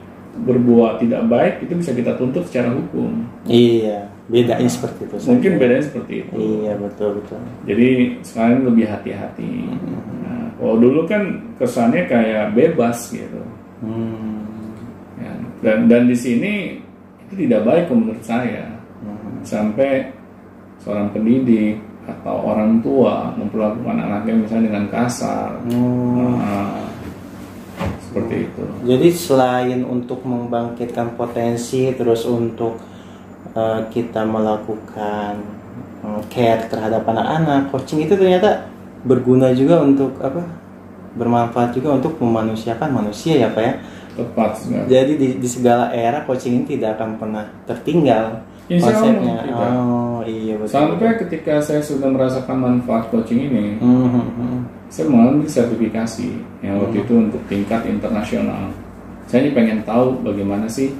berbuat tidak baik itu bisa kita tuntut secara hukum. Iya, bedanya seperti itu. Mungkin saja. bedanya seperti itu. Iya betul betul. Jadi sekarang lebih hati-hati. Nah, kalau dulu kan kesannya kayak bebas gitu. Hmm. Ya, dan dan di sini itu tidak baik menurut saya. Hmm. Sampai seorang pendidik atau orang tua memperlakukan anaknya misalnya dengan kasar. Hmm. Nah, seperti itu. Jadi selain untuk membangkitkan potensi, terus untuk eh, kita melakukan eh, care terhadap anak-anak, coaching itu ternyata berguna juga untuk apa? Bermanfaat juga untuk memanusiakan manusia ya pak ya. Tepat sekali. Jadi di, di segala era coaching ini tidak akan pernah tertinggal Insya Allah konsepnya. tidak. Oh iya betul. Sampai ketika saya sudah merasakan manfaat coaching ini, Hmm, hmm, hmm. Saya mengambil sertifikasi yang waktu itu untuk tingkat internasional. Saya ini pengen tahu bagaimana sih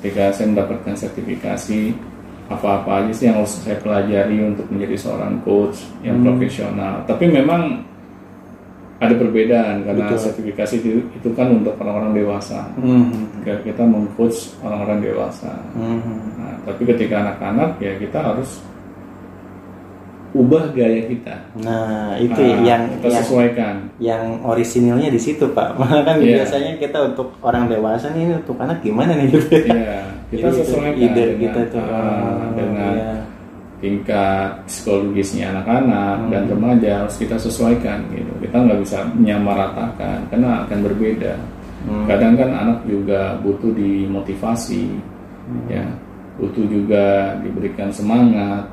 ketika saya mendapatkan sertifikasi apa-apa aja sih yang harus saya pelajari untuk menjadi seorang coach yang profesional. Tapi memang ada perbedaan karena Betul. sertifikasi itu, itu kan untuk orang-orang dewasa. Hmm, hmm, Kita- mengcoach orang-orang dewasa. hmm, hmm. Nah, tapi ketika anak-anak ya kita harus ubah gaya kita. Nah itu Nah, yang kita yang sesuaikan. yang orisinilnya di situ pak Malah kan Iya. biasanya kita untuk orang dewasa nih untuk anak gimana nih gitu Iya, kita Jadi sesuaikan ide dengan, kita tuh Oh, dengan iya. tingkat psikologisnya anak-anak Hmm. dan remaja harus kita sesuaikan gitu. Kita nggak bisa menyamaratakan karena akan berbeda. Hmm. Kadang kan anak juga butuh dimotivasi, Hmm. ya, butuh juga diberikan semangat.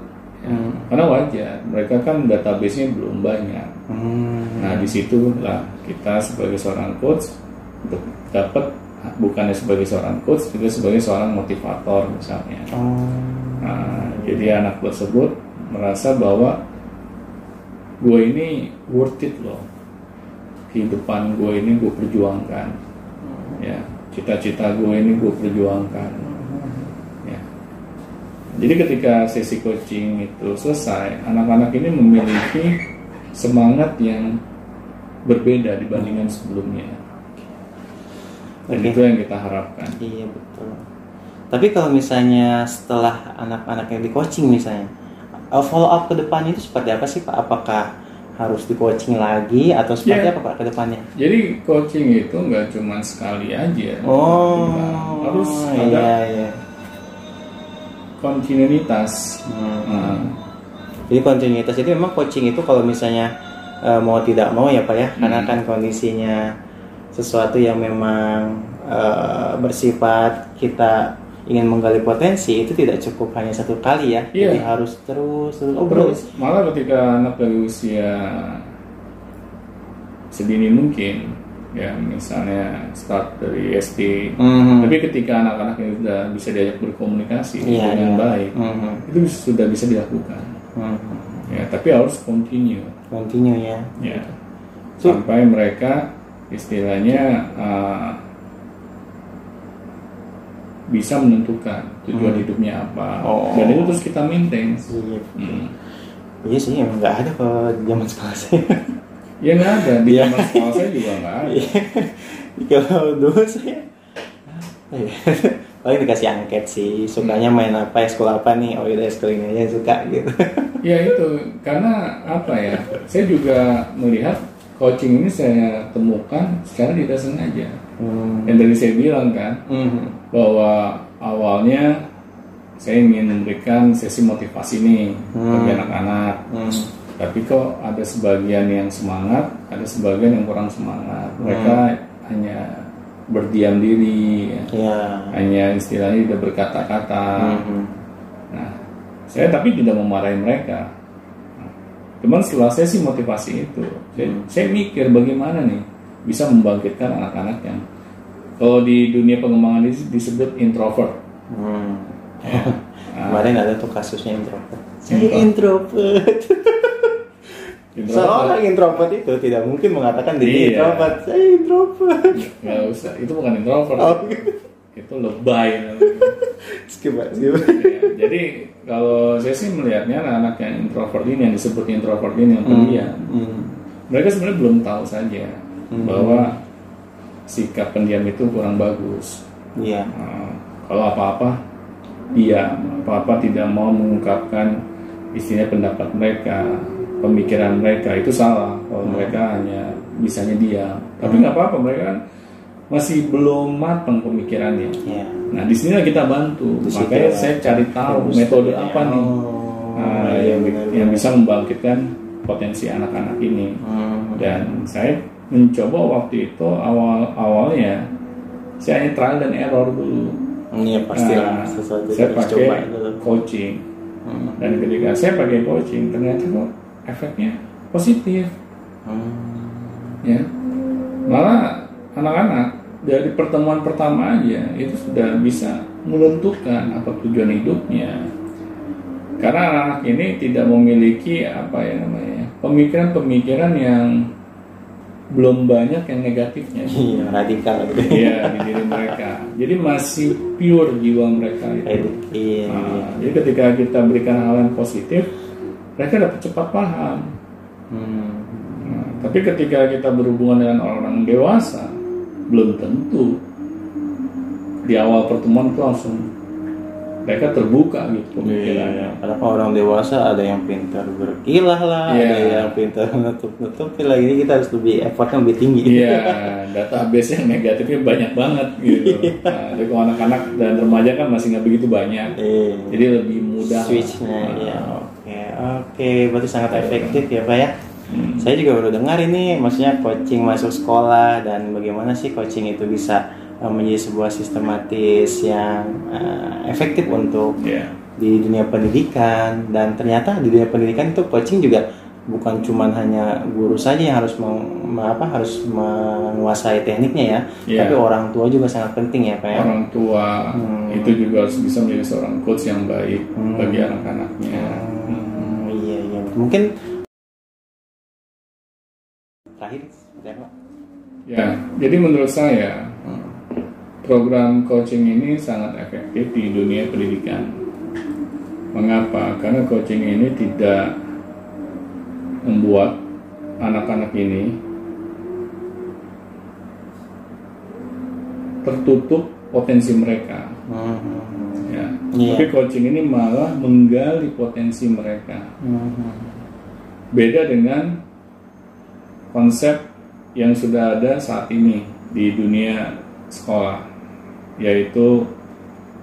Hmm. Karena wajar, mereka kan database-nya belum banyak. Hmm. Nah, di situlah kita sebagai seorang coach untuk dapat bukannya sebagai seorang coach, juga sebagai seorang motivator misalnya. Oh. Nah, jadi anak tersebut merasa bahwa gue ini worth it loh. Kehidupan gue ini gue perjuangkan. Ya, cita-cita gue ini gue perjuangkan. Jadi ketika sesi coaching itu selesai, anak-anak ini memiliki semangat yang berbeda dibandingkan sebelumnya. Dan Oke. itu yang kita harapkan. Iya betul. Tapi kalau misalnya setelah anak-anak yang di coaching misalnya, uh, follow up ke depan itu seperti apa sih Pak? Apakah harus di coaching lagi atau seperti Iya. apa Pak ke depannya? Jadi coaching itu nggak cuma sekali aja. Oh, harus iya ada iya. Kontinuitas. Hmm. Nah, Jadi kontinuitas itu memang coaching itu kalau misalnya uh, mau tidak mau ya Pak ya, karena Hmm. kan kondisinya sesuatu yang memang uh, bersifat kita ingin menggali potensi itu tidak cukup hanya satu kali ya, Iya. jadi harus terus terus oh, terus. malah ketika anak dari usia sedini mungkin, ya misalnya start dari SD, Mhm. tapi ketika anak-anak ini sudah bisa diajak berkomunikasi Iya, dengan iya. baik, Mhm. itu sudah bisa dilakukan. Mhm. Ya, tapi harus continue. Continue ya. ya So- sampai mereka istilahnya uh, bisa menentukan tujuan Hmm. hidupnya apa Oh. dan itu terus kita maintain Iya. Hmm. Iya sih, emang nggak ada kalau zaman sekolah saya. Ya nggak ada di Iya. zaman sekolah saya juga nggak ada Iya. kalau dulu saya apa ya? paling dikasih angket sih sukanya main apa ya sekolah apa nih oh udah sekolah ini aja suka gitu ya itu karena apa ya saya juga melihat coaching ini saya temukan secara tidak sengaja hmm. yang tadi saya bilang kan Mhm. bahwa awalnya saya ingin memberikan sesi motivasi nih Hmm. bagi anak-anak Hmm. Tapi kok ada sebagian yang semangat ada sebagian yang kurang semangat mereka hanya berdiam diri ya. ya hanya istilahnya tidak berkata-kata Mhm. nah saya tapi tidak memarahi mereka Nah, cuman setelah sesi motivasi itu saya, Hmm. saya mikir bagaimana nih bisa membangkitkan anak-anak yang kalau di dunia pengembangan dis- disebut introvert Hmm. ya. Nah, kemarin ada tuh kasusnya introvert saya Introvert. introvert. Seorang introvert itu tidak mungkin mengatakan diri Iya. introvert. Saya introvert. Nggak usah. Itu bukan introvert. Oh. itu lebay skip skip. Ya, jadi kalau saya sih melihatnya anak-anak yang introvert ini yang disebut introvert ini yang pendiam Hmm. mereka sebenarnya belum tahu saja Hmm. bahwa sikap pendiam itu kurang bagus. Iya. Nah, kalau apa-apa diam, apa-apa tidak mau mengungkapkan istilahnya pendapat mereka, pemikiran mereka itu salah. Kalau Hmm. mereka hanya bisanya diam, tapi nggak apa-apa mereka kan masih belum matang pemikirannya. Iya. Nah di sini kita bantu, situ makanya ya. saya cari tahu metode apa nih Oh, nah, iya, yang, benar, yang bisa membangkitkan potensi anak-anak ini. Hmm. Dan saya mencoba waktu itu awal awalnya saya hanya trial dan error dulu. Iya pastilah Nah, sesuatu saya pakai coba coaching Hmm. dan ketika saya pakai coaching ternyata kok efeknya positif Hmm. ya malah anak-anak dari pertemuan pertama aja itu sudah bisa menentukan apa tujuan hidupnya karena anak-anak ini tidak memiliki apa ya namanya pemikiran-pemikiran yang belum banyak yang negatifnya Iya radikal gitu. Iya di diri mereka jadi masih pure jiwa mereka itu Iya. iya. Nah, jadi ketika kita berikan hal yang positif mereka dapat cepat paham Hmm. Nah, tapi ketika kita berhubungan dengan orang dewasa, belum tentu di awal pertemuan itu langsung mereka terbuka gitu pemikirannya. Iya, karena orang dewasa ada yang pintar berkilah lah, Iya. ada yang pintar nutup-nutup. Lah ini kita harus lebih effortnya lebih tinggi. Iya, database yang negatifnya banyak banget gitu. Nah, jadi kalau anak-anak dan remaja kan masih nggak begitu banyak, Iya. jadi lebih mudah. Switchnya, Nah, ya oke berarti sangat efektif ya pak ya. hmm. Saya juga baru dengar ini, maksudnya coaching masuk sekolah dan bagaimana sih coaching itu bisa uh, menjadi sebuah sistematis yang uh, efektif untuk Iya. di dunia pendidikan dan ternyata di dunia pendidikan itu coaching juga bukan cuman hanya guru saja yang harus meng, apa harus menguasai tekniknya ya, Iya. tapi orang tua juga sangat penting ya pak ya. Orang tua Hmm. itu juga harus bisa menjadi seorang coach yang baik Hmm. bagi anak-anaknya. Hmm, mungkin terakhir? Ya, jadi menurut saya Hmm. program coaching ini sangat efektif di dunia pendidikan. Mengapa? Karena coaching ini tidak membuat anak-anak ini tertutup potensi mereka. Hmm. Ya. Iya. Tapi coaching ini malah menggali potensi mereka. Beda dengan konsep yang sudah ada saat ini di dunia sekolah, yaitu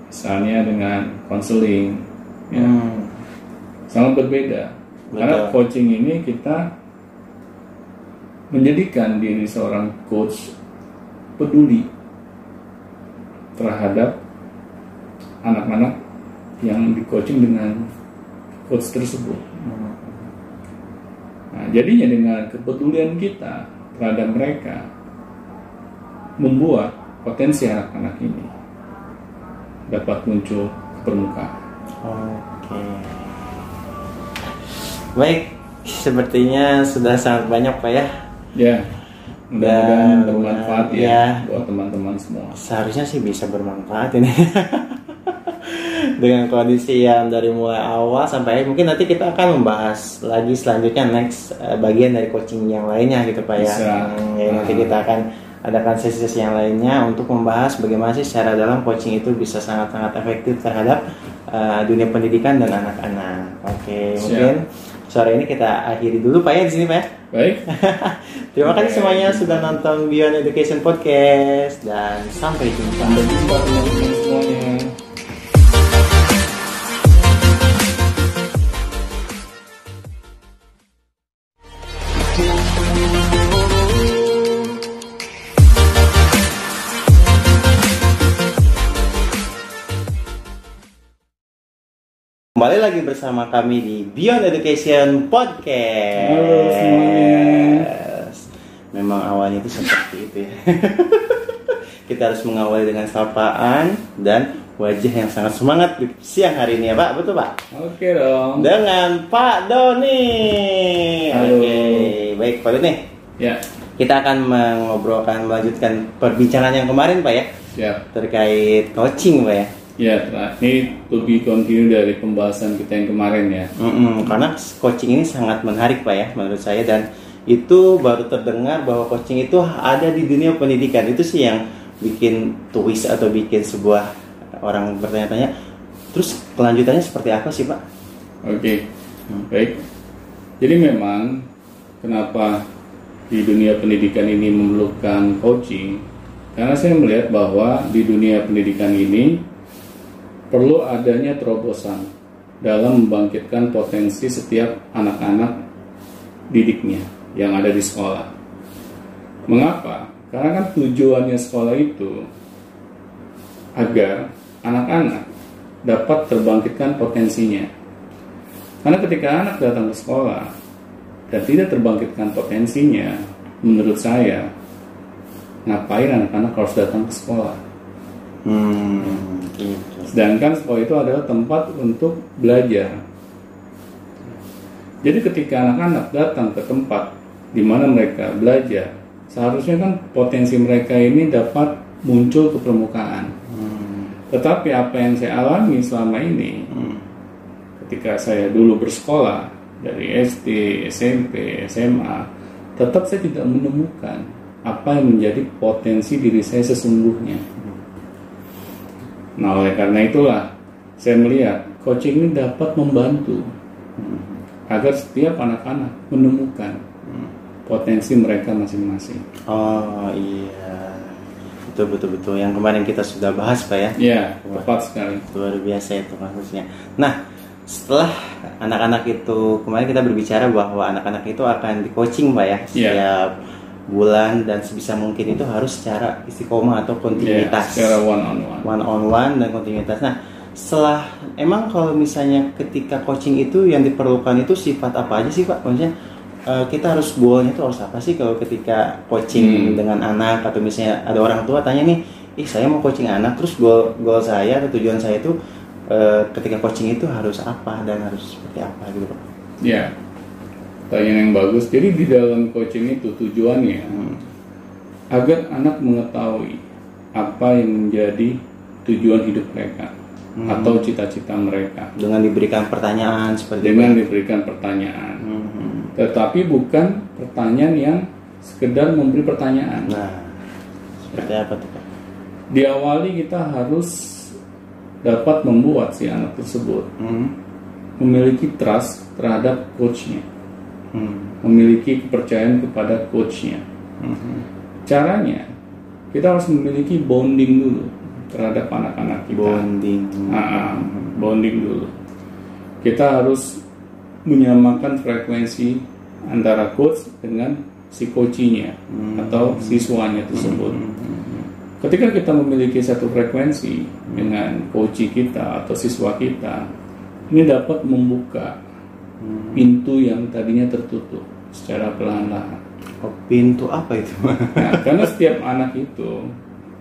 misalnya dengan konseling, ya, Hmm. sangat berbeda. Karena Betul. coaching ini kita menjadikan diri seorang coach peduli terhadap anak-anak yang di coaching dengan coach tersebut. Nah, jadinya dengan kepedulian kita terhadap mereka membuat potensi anak-anak ini dapat muncul ke permukaan. Oke. Baik, sepertinya sudah sangat banyak Pak ya. Ya, mudah-mudahan Dan, bermanfaat ya, ya. buat teman-teman semua. Seharusnya sih bisa bermanfaat ini. Dengan kondisi yang dari mulai awal sampai akhir, mungkin nanti kita akan membahas lagi selanjutnya next eh, bagian dari coaching yang lainnya gitu Pak ya. Bisa. Hmm, ya, nanti kita akan adakan sesi-sesi yang lainnya untuk membahas bagaimana sih secara dalam coaching itu bisa sangat-sangat efektif terhadap eh, dunia pendidikan dan anak-anak. Oke, Siap. mungkin sore ini kita akhiri dulu Pak ya di sini Pak ya. Baik, Terima kasih semuanya sudah nonton Beyond Education Podcast dan sampai jumpa. sampai jumpa semuanya. Kembali lagi bersama kami di Beyond Education Podcast. Halo semuanya. Memang awalnya itu seperti itu ya. Kita harus mengawali dengan sapaan dan wajah yang sangat semangat di siang hari ini ya Pak, betul Pak? Oke dong. Dengan Pak Doni. Halo. Oke, baik Pak Doni. Ya, Kita akan mengobrolkan melanjutkan perbincangan yang kemarin Pak ya siap. terkait coaching Pak ya. Ya, ini lebih continue dari pembahasan kita yang kemarin ya. Mm-mm, karena coaching ini sangat menarik pak ya menurut saya dan itu baru terdengar bahwa coaching itu ada di dunia pendidikan itu sih yang bikin twist atau bikin sebuah orang bertanya-tanya terus kelanjutannya seperti apa sih pak? Oke, baik. Jadi memang kenapa di dunia pendidikan ini memerlukan coaching? Karena saya melihat bahwa di dunia pendidikan ini perlu adanya terobosan dalam membangkitkan potensi setiap anak-anak didiknya yang ada di sekolah. Mengapa? Karena kan tujuannya sekolah itu agar anak-anak dapat terbangkitkan potensinya. Karena ketika anak datang ke sekolah dan tidak terbangkitkan potensinya, menurut saya, ngapain anak-anak harus datang ke sekolah? Hmm, gitu. Sedangkan sekolah itu adalah tempat untuk belajar. Jadi ketika anak-anak datang ke tempat di mana mereka belajar, seharusnya kan potensi mereka ini dapat muncul ke permukaan. Hmm, Tetapi apa yang saya alami selama ini, hmm, ketika saya dulu bersekolah dari SD, SMP, SMA, tetap saya tidak menemukan apa yang menjadi potensi diri saya sesungguhnya. Nah, oleh karena itulah saya melihat coaching ini dapat membantu agar setiap anak-anak menemukan potensi mereka masing-masing. Oh iya, betul betul betul. Yang kemarin kita sudah bahas pak ya. Ya, tepat sekali. luar biasa itu maksudnya. Nah, setelah anak-anak itu kemarin kita berbicara bahwa anak-anak itu akan di coaching pak ya Iya. setiap bulan dan sebisa mungkin itu harus secara istiqomah atau kontinuitas secara one on one. one on one dan kontinuitas. Nah, setelah emang kalau misalnya ketika coaching itu yang diperlukan itu sifat apa aja sih pak? Maksudnya eh, kita harus goalnya itu harus apa sih kalau ketika coaching Hmm. dengan anak atau misalnya ada orang tua tanya nih, ih saya mau coaching anak terus goal goal saya atau tujuan saya itu eh, ketika coaching itu harus apa dan harus seperti apa gitu pak? Ya, pertanyaan yang bagus. Jadi di dalam coaching itu tujuannya Hmm. agar anak mengetahui apa yang menjadi tujuan hidup mereka Hmm. atau cita-cita mereka Dengan diberikan pertanyaan seperti dengan itu. diberikan pertanyaan. Hmm. Tetapi bukan pertanyaan yang sekedar memberi pertanyaan. Nah, seperti apa tuh pak? Diawali kita harus dapat membuat si anak tersebut Hmm. memiliki trust terhadap coachnya, Hmm. memiliki kepercayaan kepada coachnya. Hmm. Caranya kita harus memiliki bonding dulu terhadap anak-anak kita. Bonding. Ah, ah, bonding dulu. Kita harus menyamakan frekuensi antara coach dengan si coachinya Hmm. atau siswanya tersebut. Ketika kita memiliki satu frekuensi dengan coach kita atau siswa kita, ini dapat membuka Hmm. Pintu yang tadinya tertutup secara perlahan-lahan. Oh, pintu apa itu? Nah, karena setiap anak itu,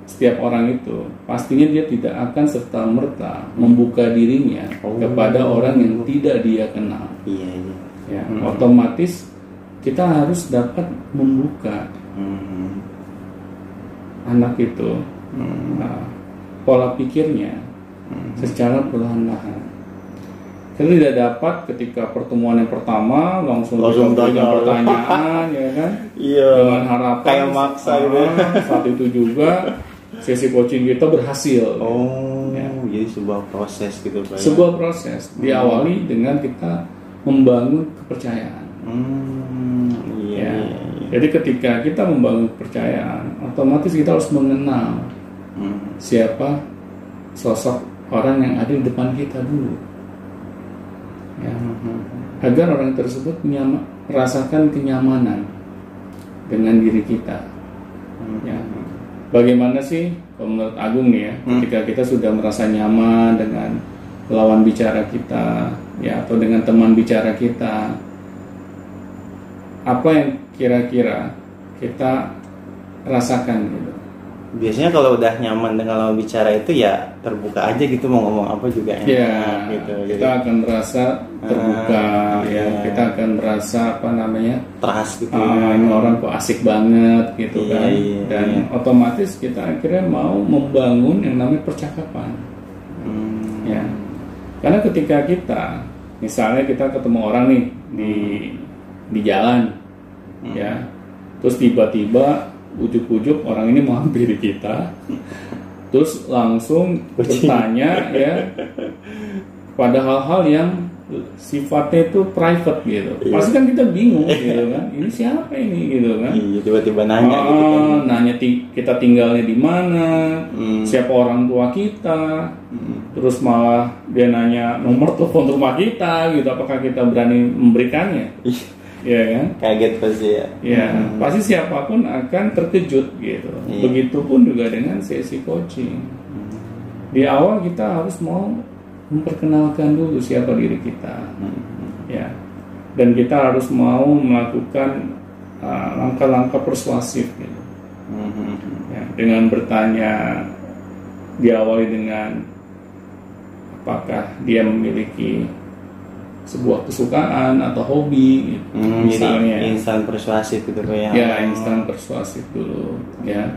setiap orang itu, pastinya dia tidak akan serta merta membuka dirinya Oh. kepada orang yang tidak dia kenal. iya iya. Ya, Hmm. otomatis kita harus dapat membuka Hmm. anak itu Hmm. nah, pola pikirnya secara perlahan-lahan. Kita tidak dapat ketika pertemuan yang pertama langsung, Langsung tanya. pertanyaan, ya kan? Iya. dengan harapan Kayak maksa gitu. ah, saat itu juga sesi coaching kita berhasil Oh, Ya. jadi sebuah proses gitu pak. ya? sebuah proses diawali dengan kita membangun kepercayaan Hmm. Iya. ya iya, iya. jadi ketika kita membangun kepercayaan otomatis kita harus mengenal Hmm. siapa sosok orang yang ada di depan kita dulu ya. Agar orang tersebut menyama- merasakan kenyamanan dengan diri kita. Ya. Bagaimana sih kalau menurut Agung nih ya Hmm. ketika kita sudah merasa nyaman dengan lawan bicara kita ya atau dengan teman bicara kita apa yang kira-kira kita rasakan gitu Biasanya kalau udah nyaman dengan lawan bicara itu ya terbuka aja gitu mau ngomong apa juga enak ya gitu. Jadi kita akan merasa terbuka Ah, ya iya. kita akan merasa apa namanya trust gitu. ah ini orang kok asik banget gitu Iya, kan iya, dan iya. otomatis kita akhirnya mau membangun yang namanya percakapan Hmm. ya karena ketika kita misalnya kita ketemu orang nih di di jalan Hmm. ya terus tiba-tiba ujuk-ujuk orang ini menghampiri kita terus langsung bertanya ya pada hal-hal yang sifatnya itu private gitu. Iya. Pasti kan kita bingung gitu kan. Ini siapa ini gitu kan? Iya, tiba-tiba nanya Ah, gitu kan. nanya ti- kita tinggalnya di mana, Hmm. siapa orang tua kita, Hmm. terus malah dia nanya nomor telepon rumah kita gitu. Apakah kita berani memberikannya? Iya kan? Kaget pasti ya. Ya, Hmm. pasti siapa pun akan terkejut gitu. Iya. Begitupun juga dengan sesi coaching. Di awal kita harus mau memperkenalkan dulu siapa diri kita, Hmm. ya. Dan kita harus mau melakukan uh, langkah-langkah persuasif gitu. Hmm. Ya, dengan bertanya diawali dengan apakah dia memiliki sebuah kesukaan atau hobi gitu. Hmm, misalnya. jadi instan persuasif gitu Pak, ya. ya instan persuasif dulu ya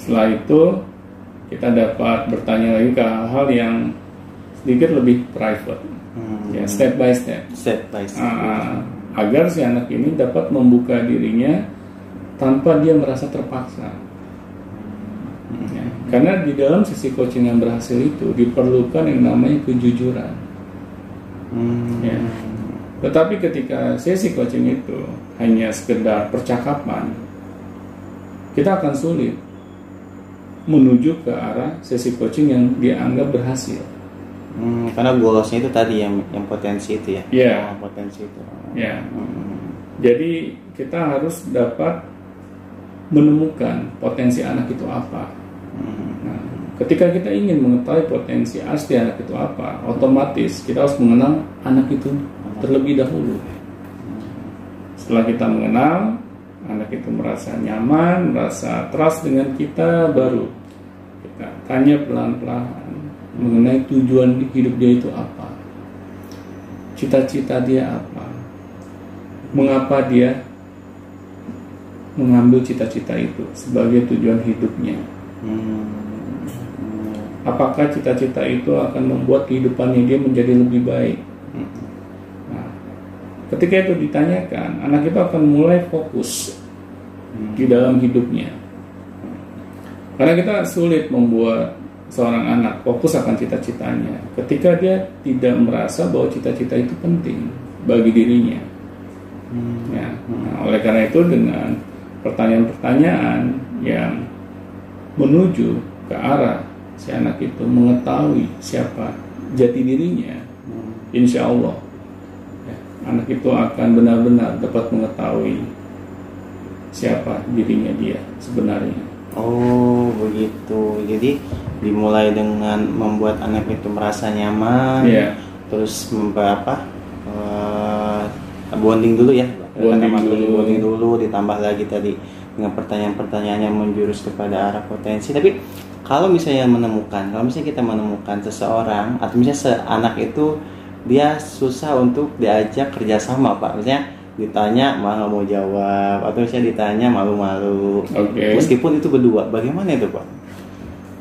setelah itu kita dapat bertanya lagi ke hal yang sedikit lebih private Hmm. ya step by step Step by step. Ah, agar si anak ini dapat membuka dirinya tanpa dia merasa terpaksa Ya, karena di dalam sisi coaching yang berhasil itu diperlukan yang namanya kejujuran Hmm. Ya. Tetapi ketika sesi coaching itu hanya sekedar percakapan, kita akan sulit menuju ke arah sesi coaching yang dianggap berhasil. Hmm, karena goalsnya itu tadi yang yang potensi itu ya. Iya. Oh, potensi itu. Ya, Hmm. jadi kita harus dapat menemukan potensi anak itu apa. Hmm. Nah, ketika kita ingin mengetahui potensi asli anak itu apa, otomatis kita harus mengenal anak itu terlebih dahulu. Setelah kita mengenal, anak itu merasa nyaman, merasa trust dengan kita, baru kita tanya pelan-pelan mengenai tujuan hidup dia itu apa, cita-cita dia apa, mengapa dia mengambil cita-cita itu sebagai tujuan hidupnya. Hmm. Apakah cita-cita itu akan membuat kehidupannya dia menjadi lebih baik? Hmm. Nah, ketika itu ditanyakan, anak itu akan mulai fokus di dalam hidupnya. Karena kita sulit membuat seorang anak fokus akan cita-citanya ketika dia tidak merasa bahwa cita-cita itu penting bagi dirinya. Ya, nah, oleh karena itu dengan pertanyaan-pertanyaan yang menuju ke arah si anak itu mengetahui siapa jati dirinya, insya Allah ya, anak itu akan benar-benar dapat mengetahui siapa dirinya dia sebenarnya. Oh begitu. Jadi dimulai dengan membuat anak itu merasa nyaman. Iya. Terus apa? eh, bonding dulu ya. Bonding Kata dulu. Bonding dulu. Ditambah lagi tadi dengan pertanyaan-pertanyaan yang menjurus kepada arah potensi. Tapi kalau misalnya menemukan, kalau misalnya kita menemukan seseorang atau misalnya seanak itu dia susah untuk diajak kerjasama pak. Misalnya ditanya malah mau jawab atau misalnya ditanya malu-malu. Oke. Meskipun itu berdua, bagaimana itu pak?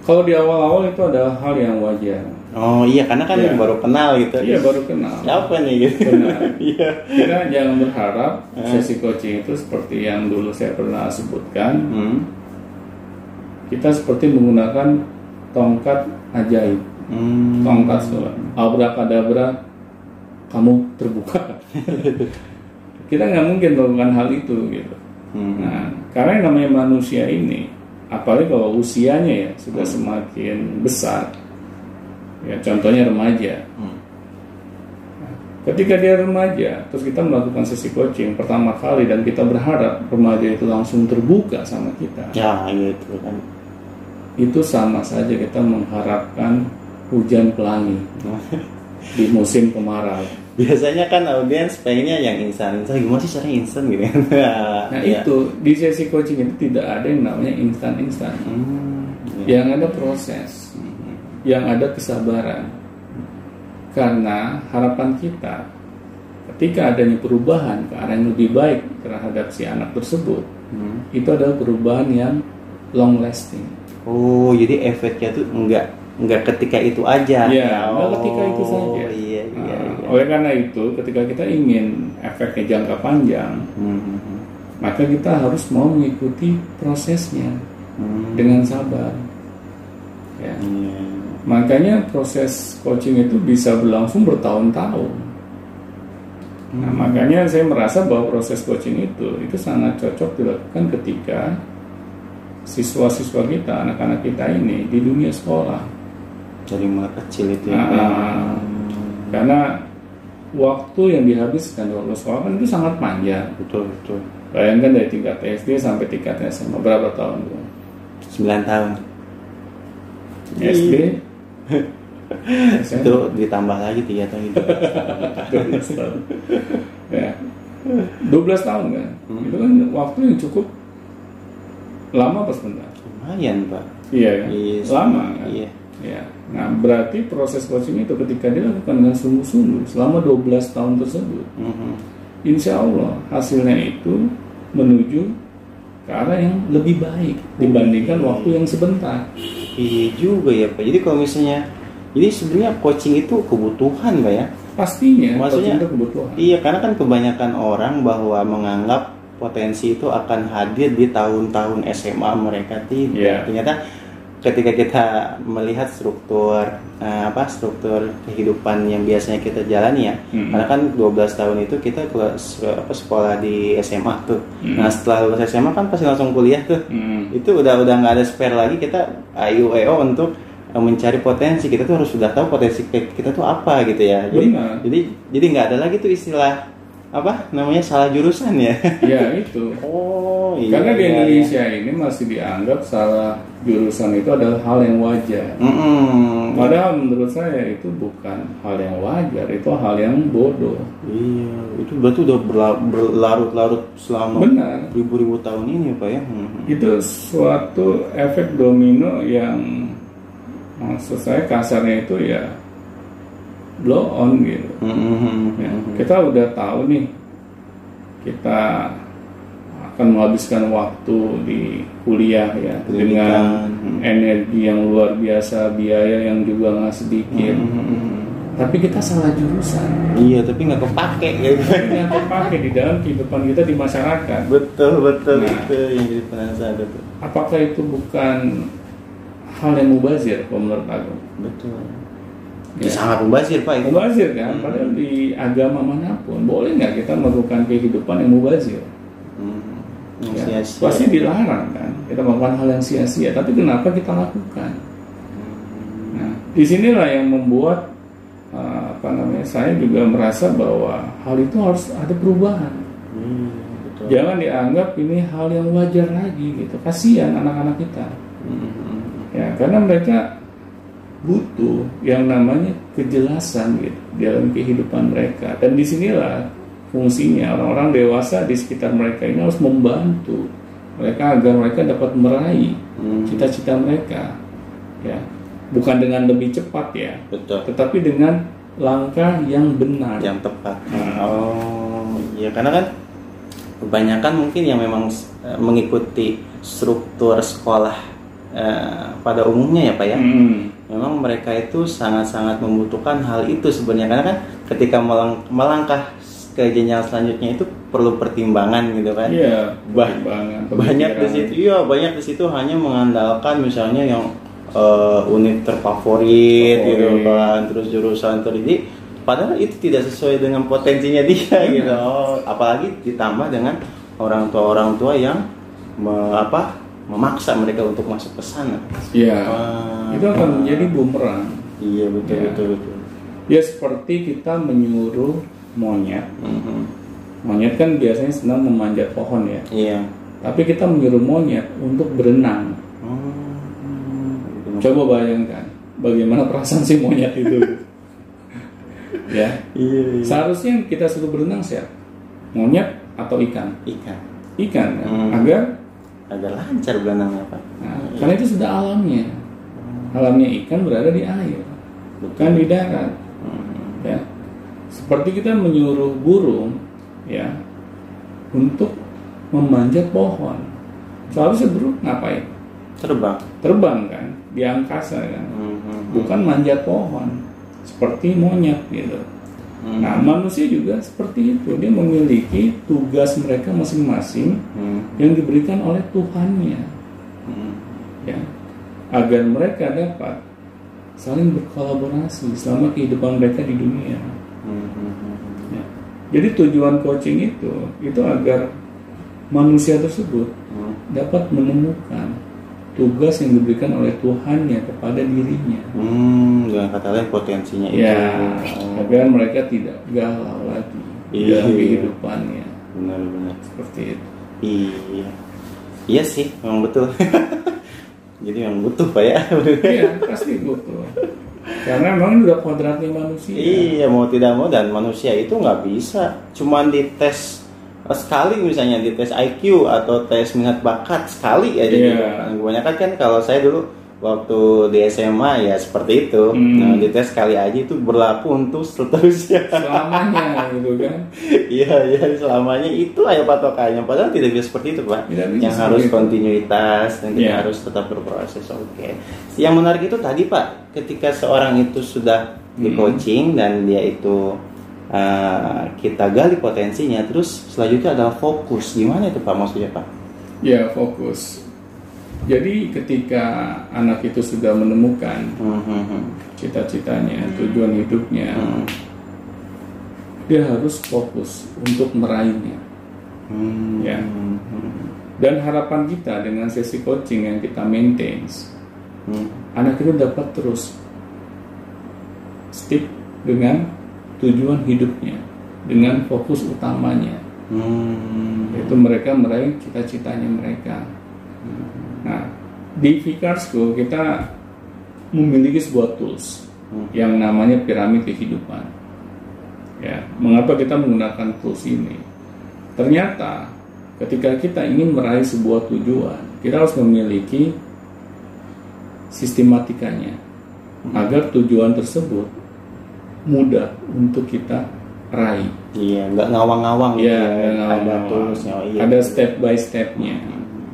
Kalau di awal-awal itu ada hal yang wajar. Oh iya, karena kan Iya. baru kenal gitu. Iya baru kenal. Siapa nih gitu? Benar. Iya. Kita jangan berharap Eh. sesi coaching itu seperti yang dulu saya pernah sebutkan. Hmm. Kita seperti menggunakan tongkat ajaib, Hmm. tongkat surat. Abrakadabra, kamu terbuka. kita nggak mungkin melakukan hal itu gitu. Hmm. Nah, karena yang namanya manusia ini, apalagi kalau usianya ya sudah semakin besar, ya contohnya remaja. Hmm. Ketika dia remaja, terus kita melakukan sesi coaching pertama kali dan kita berharap remaja itu langsung terbuka sama kita, Ya gitu kan. Itu sama saja kita mengharapkan hujan pelangi di musim kemarau. Biasanya kan audiens pengennya yang instan. Instan gimana sih caranya instan gitu kan? Nah Iya. itu di sesi coaching itu tidak ada yang namanya instan-instan. Hmm. iya. yang ada proses, yang ada kesabaran. Karena harapan kita ketika adanya perubahan ke arah yang lebih baik terhadap si anak tersebut, Hmm. itu adalah perubahan yang long lasting. Oh, jadi efeknya tuh enggak enggak ketika itu aja. Ya, oh, enggak ketika itu saja. Iya, iya, Nah, iya. Oleh karena itu, ketika kita ingin efeknya jangka panjang, Hmm, hmm, hmm. maka kita harus mau mengikuti prosesnya Hmm. dengan sabar. Ya. Iya. Makanya proses coaching itu bisa berlangsung bertahun-tahun. Nah, Hmm. makanya saya merasa bahwa proses coaching itu itu sangat cocok dilakukan ketika siswa-siswa kita, anak-anak kita ini di dunia sekolah. Dari mulai kecil itu ya. Nah, Karena waktu yang dihabiskan di waktu sekolah kan itu sangat panjang. betul betul. Bayangkan dari tingkat SD sampai tingkat SMA berapa tahun tuh? 9 tahun. SD Itu ditambah lagi tiga tahun itu. 12 tahun. ya. 12 tahun kan? Hmm. Itu kan waktu yang cukup lama apa sebentar? Lumayan pak. Iya kan? Iya, lama kan? Iya. Ya. Nah, berarti proses coaching itu ketika dilakukan dengan sungguh-sungguh selama 12 tahun tersebut, Mhm. insya Allah hasilnya itu menuju ke arah yang lebih baik dibandingkan waktu yang sebentar. Iya juga ya pak. Jadi kalau misalnya, jadi sebenarnya coaching itu kebutuhan pak ya. Pastinya, Maksudnya- coaching itu kebutuhan. Iya karena kan kebanyakan orang bahwa menganggap potensi itu akan hadir di tahun-tahun SMA mereka tidak. Iya. Ternyata ketika kita melihat struktur eh, apa struktur kehidupan yang biasanya kita jalani ya. Mm-mm. Karena kan 12 tahun itu kita ke apa sekolah di SMA tuh. Mm. Nah, setelah lulus SMA kan pasti langsung kuliah tuh. Hmm. Itu udah udah nggak ada spare lagi kita ayo untuk eh, mencari potensi kita tuh harus sudah tahu potensi kita tuh apa gitu ya. Jadi Benar. jadi jadi nggak ada lagi tuh istilah apa namanya salah jurusan ya. Ya itu. Oh iya. Karena di iya, Indonesia ini masih dianggap salah jurusan itu adalah hal yang wajar. iya. Mm-mm. Padahal menurut saya itu bukan hal yang wajar, itu hal yang bodoh. Iya, itu berarti udah berla- berlarut-larut selama ribu-ribu tahun ini pak ya. Mhm. Itu suatu efek domino yang maksud saya kasarnya itu ya blow on gitu. Mhm. Ya, kita udah tahu nih kita akan menghabiskan waktu di kuliah ya Pendidikan. dengan energi yang luar biasa, biaya yang juga nggak sedikit. Mhm. Tapi kita salah jurusan. Iya, tapi nggak kepake gitu. Yang terpakai di dalam kehidupan kita di masyarakat. betul betul Nah. itu yang jadi penasaran tuh. Apakah itu bukan hal yang mubazir menurut aku? Betul. Ya. Sangat mubazir pak itu. Mubazir kan, padahal di agama mana pun boleh nggak kita melakukan kehidupan yang mubazir? Yang Ya, sia-sia. pasti dilarang kan kita melakukan hal yang sia-sia tapi kenapa kita lakukan Hmm. nah di sinilah yang membuat uh, apa namanya saya juga merasa bahwa hal itu harus ada perubahan Hmm, betul. jangan dianggap ini hal yang wajar lagi gitu kasihan anak-anak kita Mhm. ya karena mereka butuh yang namanya kejelasan gitu dalam kehidupan mereka dan di sinilah fungsinya orang-orang dewasa di sekitar mereka ini harus membantu mereka agar mereka dapat meraih Hmm. cita-cita mereka ya bukan dengan lebih cepat ya Betul. tetapi dengan langkah yang benar Yang tepat. Nah. Oh, iya karena kan kebanyakan mungkin yang memang eh, mengikuti struktur sekolah eh, pada umumnya ya pak ya. Hmm. Memang mereka itu sangat-sangat membutuhkan hal itu sebenarnya karena kan ketika melang- melangkah ke jenjang selanjutnya itu perlu pertimbangan gitu kan. iya Bah- pertimbangan, banyak di situ iya banyak di situ hanya mengandalkan misalnya yang eh, unit terfavorit Favorit. gitu kan terus jurusan terdidik padahal itu tidak sesuai dengan potensinya dia Iya. gitu Oh, apalagi ditambah dengan orang tua orang tua yang me- apa memaksa mereka untuk masuk ke sana iya Wah. itu akan menjadi bumerang iya betul Iya. betul betul ya seperti kita menyuruh monyet Mhm. Monyet kan biasanya senang memanjat pohon ya. iya Tapi kita menyuruh monyet untuk berenang. Hmm. Coba bayangkan bagaimana perasaan si monyet itu. ya. iya, iya. Seharusnya yang kita suruh berenang siapa? Monyet atau ikan? ikan Ikan kan? Hmm. Agar agak lancar berenangnya pak nah, karena itu sudah alamnya. Alamnya ikan berada di air, bukan di darat. Hmm. Ya. Seperti kita menyuruh burung ya untuk memanjat pohon. Seharusnya burung ngapain? terbang terbang kan di angkasa kan Mhm. bukan manjat pohon seperti monyet gitu Hmm. Nah, manusia juga seperti itu. Dia memiliki tugas mereka masing-masing Hmm. yang diberikan oleh Tuhannya, Hmm. ya, agar mereka dapat saling berkolaborasi selama kehidupan mereka di dunia. Hmm. Hmm. Ya. Jadi tujuan coaching itu itu agar manusia tersebut Hmm. dapat menemukan tugas yang diberikan oleh Tuhannya kepada dirinya. Hmm, dengan kata lain potensinya itu. Ya, Oh, agar mereka tidak galau lagi Iya. dalam kehidupannya. benar-benar. Seperti itu. Iya. Iya sih, memang betul. Jadi memang butuh Pak ya. Iya, pasti butuh. Karena memang udah kodratnya manusia. iya, mau tidak mau dan manusia itu nggak bisa cuman dites sekali misalnya dites IQ atau tes minat bakat sekali aja Iya. gitu. Kebanyakan kan kalau saya dulu waktu di SMA ya seperti itu. Hmm. Nah, dites sekali aja itu berlaku untuk seterusnya. Selamanya gitu kan. Iya, iya selamanya itu aja patokannya. Padahal tidak bisa seperti itu, Pak. Tidak bisa yang harus itu. kontinuitas dan Iya. harus tetap berproses. Oke. Yang menarik itu tadi, Pak, ketika seorang itu sudah di Hmm. coaching dan dia itu uh, kita gali potensinya, terus selanjutnya adalah fokus. Gimana itu, Pak? Maksudnya, Pak? Ya, fokus. Jadi ketika anak itu sudah menemukan Hmm, hmm, hmm. cita-citanya, tujuan hidupnya, Hmm. dia harus fokus untuk meraihnya. Hmm, Ya. hmm, hmm, Dan harapan kita dengan sesi coaching yang kita maintain, hmm. anak itu dapat terus stick dengan tujuan hidupnya, dengan fokus utamanya, Hmm. yaitu mereka meraih cita-citanya mereka. Nah, di Vicars School kita memiliki sebuah tools Hmm. yang namanya piramid kehidupan. Ya, mengapa kita menggunakan tools ini? Ternyata ketika kita ingin meraih sebuah tujuan, kita harus memiliki sistematikanya agar tujuan tersebut mudah untuk kita raih. Iya, nggak ngawang-ngawang gitu Ya, ya. ada, toolsnya. Oh, iya. ada step by stepnya.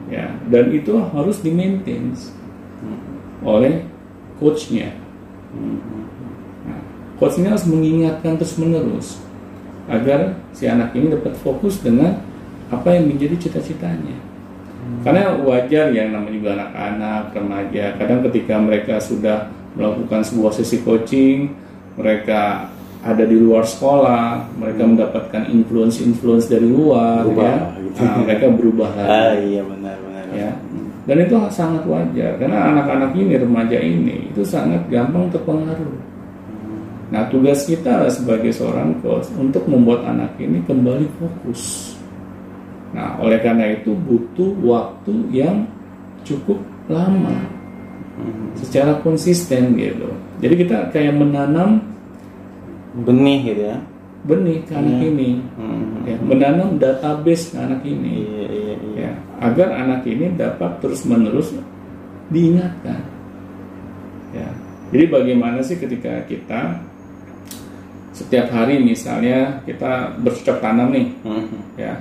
Ya, dan itu harus di maintain oleh coachnya. Nah, coachnya harus mengingatkan terus menerus agar si anak ini dapat fokus dengan apa yang menjadi cita-citanya. Karena wajar yang namanya juga anak-anak, remaja, kadang ketika mereka sudah melakukan sebuah sesi coaching, mereka ada di luar sekolah, mereka mendapatkan influence-influence dari luar, Berubah, ya, gitu. Nah, mereka berubah lagi. Ah iya benar-benar. ya. Dan itu sangat wajar karena anak-anak ini remaja ini itu sangat gampang terpengaruh. Nah tugas kita sebagai seorang coach untuk membuat anak ini kembali fokus. Nah oleh karena itu butuh waktu yang cukup lama secara konsisten gitu jadi kita kayak menanam Benih gitu ya. benih ke anak ini Hmm. ya, menanam database ke anak ini Iya iya iya. ya agar anak ini dapat terus menerus diingatkan ya jadi bagaimana sih ketika kita setiap hari misalnya kita bercocok tanam nih Hmm. ya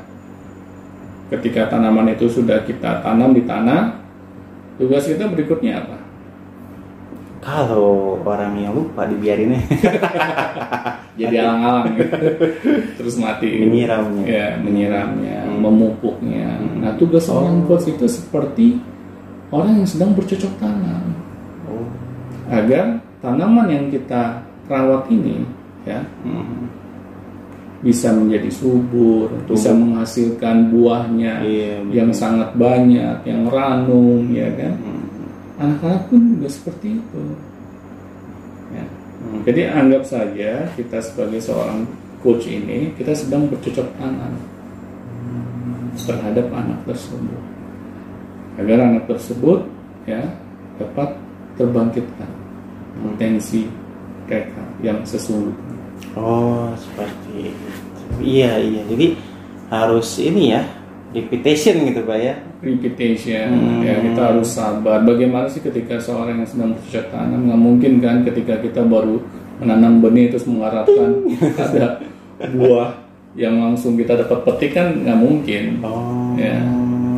ketika tanaman itu sudah kita tanam di tanah tugas kita berikutnya apa Kalau orang yang lupa dibiarinnya jadi alang-alang gitu. terus mati menyiramnya. ya menyiramnya Hmm. memupuknya nah tugas seorang coach itu seperti orang yang sedang bercocok tanam Oh. agar tanaman yang kita rawat ini ya Hmm. bisa menjadi subur, Tumbuh. bisa menghasilkan buahnya Iya, betul. yang sangat banyak, yang ranum, ya kan? Hmm. Anak-anak pun juga seperti itu. Ya. Hmm. Jadi anggap saja kita sebagai seorang coach ini kita sedang bercocok tanam terhadap anak tersebut, agar anak tersebut ya dapat terbangkitkan potensi mereka yang sesungguhnya. Oh seperti itu. Iya iya. Jadi harus ini ya repetition gitu pak ya. Repetition Hmm. ya kita harus sabar. Bagaimana sih ketika seorang yang sedang bercocok tanam? Nggak mungkin kan ketika kita baru menanam benih terus mengharapkan ada buah yang langsung kita dapat petik kan nggak mungkin. Oh. ya.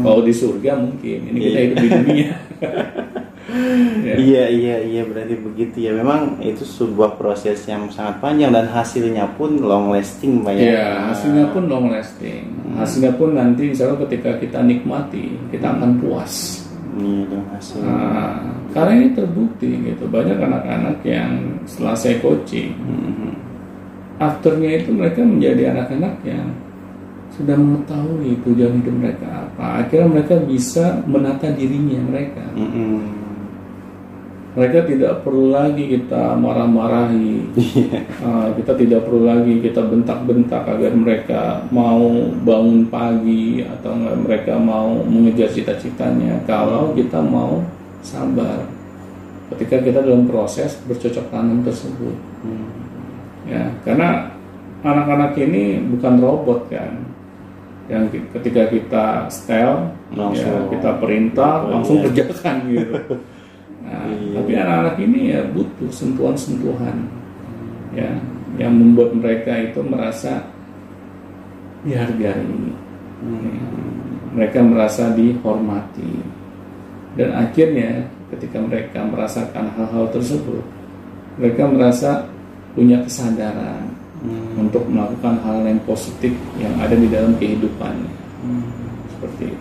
Kalau di surga mungkin. Ini kita Iya. hidup di dunia Ya. Iya iya iya berarti begitu ya. Memang itu sebuah proses yang sangat panjang dan hasilnya pun long lasting banyak. Iya, hasilnya pun long lasting. Hasilnya pun nanti misalnya ketika kita nikmati, kita akan puas. Iya dong hasil. Nah, karena ini terbukti gitu. Banyak anak-anak yang setelah saya coaching, Mhm. afternya itu mereka menjadi anak-anak yang sudah mengetahui tujuan hidup mereka apa. Akhirnya mereka bisa menata dirinya mereka. Mhm. Mereka tidak perlu lagi kita marah-marahi. Uh, kita tidak perlu lagi kita bentak-bentak agar mereka mau bangun pagi atau enggak mereka mau mengejar cita-citanya. Kalau kita mau sabar ketika kita dalam proses bercocok tanam tersebut. Hmm. Ya, karena anak-anak ini bukan robot kan. Yang ketika kita setel, Langsung. ya, kita perintah, Oh, langsung iya. kerjakan gitu. Nah, Iya. tapi anak-anak ini ya butuh sentuhan-sentuhan ya yang membuat mereka itu merasa dihargai. Mereka merasa dihormati. Dan akhirnya ketika mereka merasakan hal-hal tersebut, mereka merasa punya kesadaran Hmm. untuk melakukan hal yang positif yang ada di dalam kehidupannya. Seperti itu.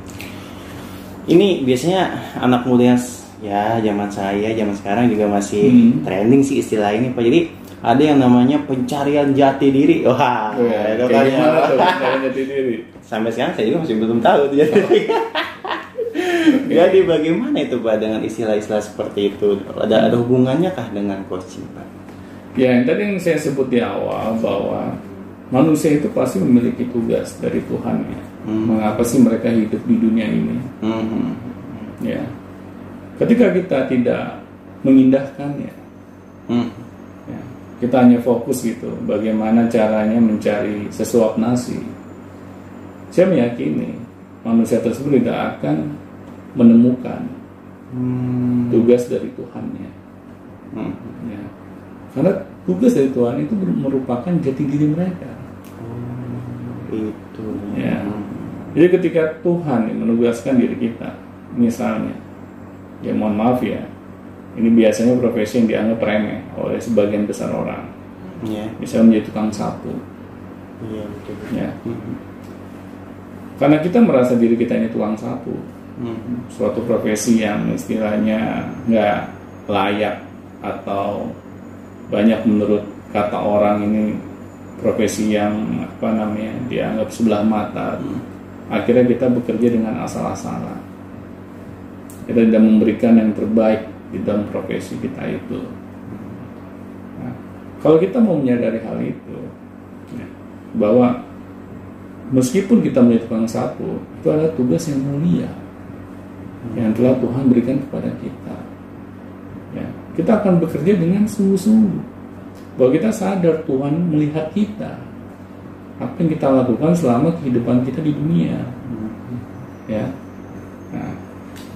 Ini biasanya anak muda yang ya zaman saya, zaman sekarang juga masih Hmm. trending sih istilah ini Pak. Jadi ada yang namanya pencarian jati diri. Wah, Oh ya, itu kan ya. jati diri? Sampai sekarang saya juga masih belum tahu tuh jati diri. Jadi bagaimana itu Pak dengan istilah-istilah seperti itu? Ada ada hubungannya kah dengan coaching Pak? Ya, yang tadi yang saya sebut di awal bahwa manusia itu pasti memiliki tugas dari Tuhan ya. Hmm. Mengapa sih mereka hidup di dunia ini? Hmm. Ya, ketika kita tidak mengindahkannya, Hmm. ya, kita hanya fokus gitu, bagaimana caranya mencari sesuap nasi. Saya meyakini manusia tersebut tidak akan menemukan Hmm. tugas dari Tuhannya. Hmm. Ya. Karena tugas dari Tuhan itu merupakan jati diri mereka. Itu. Ya. Jadi ketika Tuhan menugaskan diri kita, misalnya, ya mohon maaf ya, ini biasanya profesi yang dianggap remeh oleh sebagian besar orang. Iya. Misalnya menjadi tukang sapu. Iya betul. Ya. Hmm. Karena kita merasa diri kita ini tukang sapu, Hmm. suatu profesi yang istilahnya nggak layak atau banyak menurut kata orang ini profesi yang apa namanya dianggap sebelah mata akhirnya kita bekerja dengan asal-asalan kita tidak memberikan yang terbaik di dalam profesi kita itu Nah, kalau kita mau menyadari hal itu ya, bahwa meskipun kita menjadi tukang sapu itu adalah tugas yang mulia yang telah Tuhan berikan kepada kita. Ya, kita akan bekerja dengan sungguh-sungguh. Bahwa kita sadar Tuhan melihat kita. Apa yang kita lakukan selama kehidupan kita di dunia. Ya.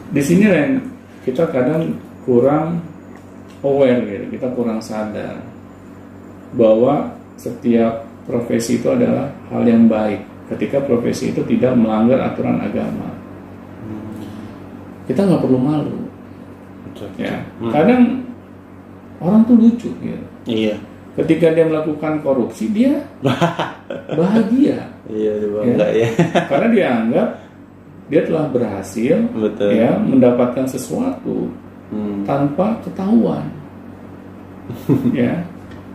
Di sini yang kita kadang kurang aware gitu, kita kurang sadar bahwa setiap profesi itu adalah hal yang baik ketika profesi itu tidak melanggar aturan agama kita nggak perlu malu Betul. ya Hmm. kadang orang tuh lucu gitu Iya. ketika dia melakukan korupsi dia bahagia Iya, bangga ya. karena dia anggap dia telah berhasil Betul. ya mendapatkan sesuatu Hmm. tanpa ketahuan ya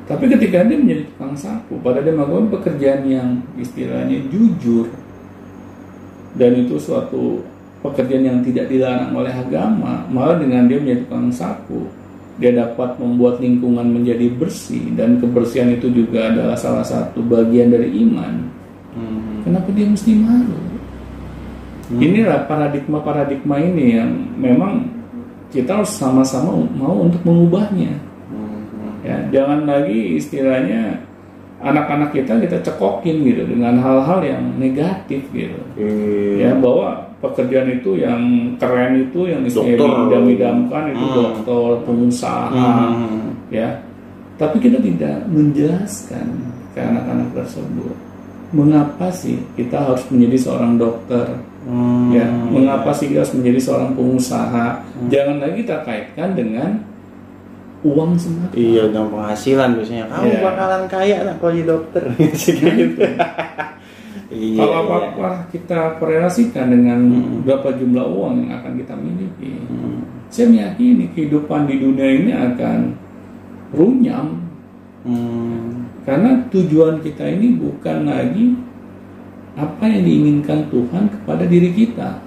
tapi ketika dia menjadi tukang sapu pada dia melakukan pekerjaan yang istilahnya jujur dan itu suatu pekerjaan yang tidak dilarang oleh agama malah dengan dia menjadi tukang sapu dia dapat membuat lingkungan menjadi bersih dan kebersihan itu juga adalah salah satu bagian dari iman Hmm. kenapa dia mesti malu inilah paradigma-paradigma ini yang memang kita harus sama-sama mau untuk mengubahnya Hmm. ya jangan lagi istilahnya anak-anak kita kita cekokin gitu dengan hal-hal yang negatif gitu Iya. ya bahwa pekerjaan itu yang keren itu yang istilahnya Dokter. diidam-idamkan itu Hmm. dokter pengusaha Hmm. ya tapi kita tidak menjelaskan ke anak-anak tersebut mengapa sih kita harus menjadi seorang dokter Hmm. ya mengapa sih kita harus menjadi seorang pengusaha jangan lagi kita kaitkan dengan uang semata Iya, dengan penghasilan biasanya. Kamu Iya. bakalan kaya nak kalau jadi dokter. gitu. iya. kalau iya. apa-apa kita korelasikan dengan berapa jumlah uang yang akan kita miliki Hmm. saya meyakini kehidupan di dunia ini akan runyam Hmm. karena tujuan kita ini bukan lagi apa yang diinginkan Tuhan kepada diri kita?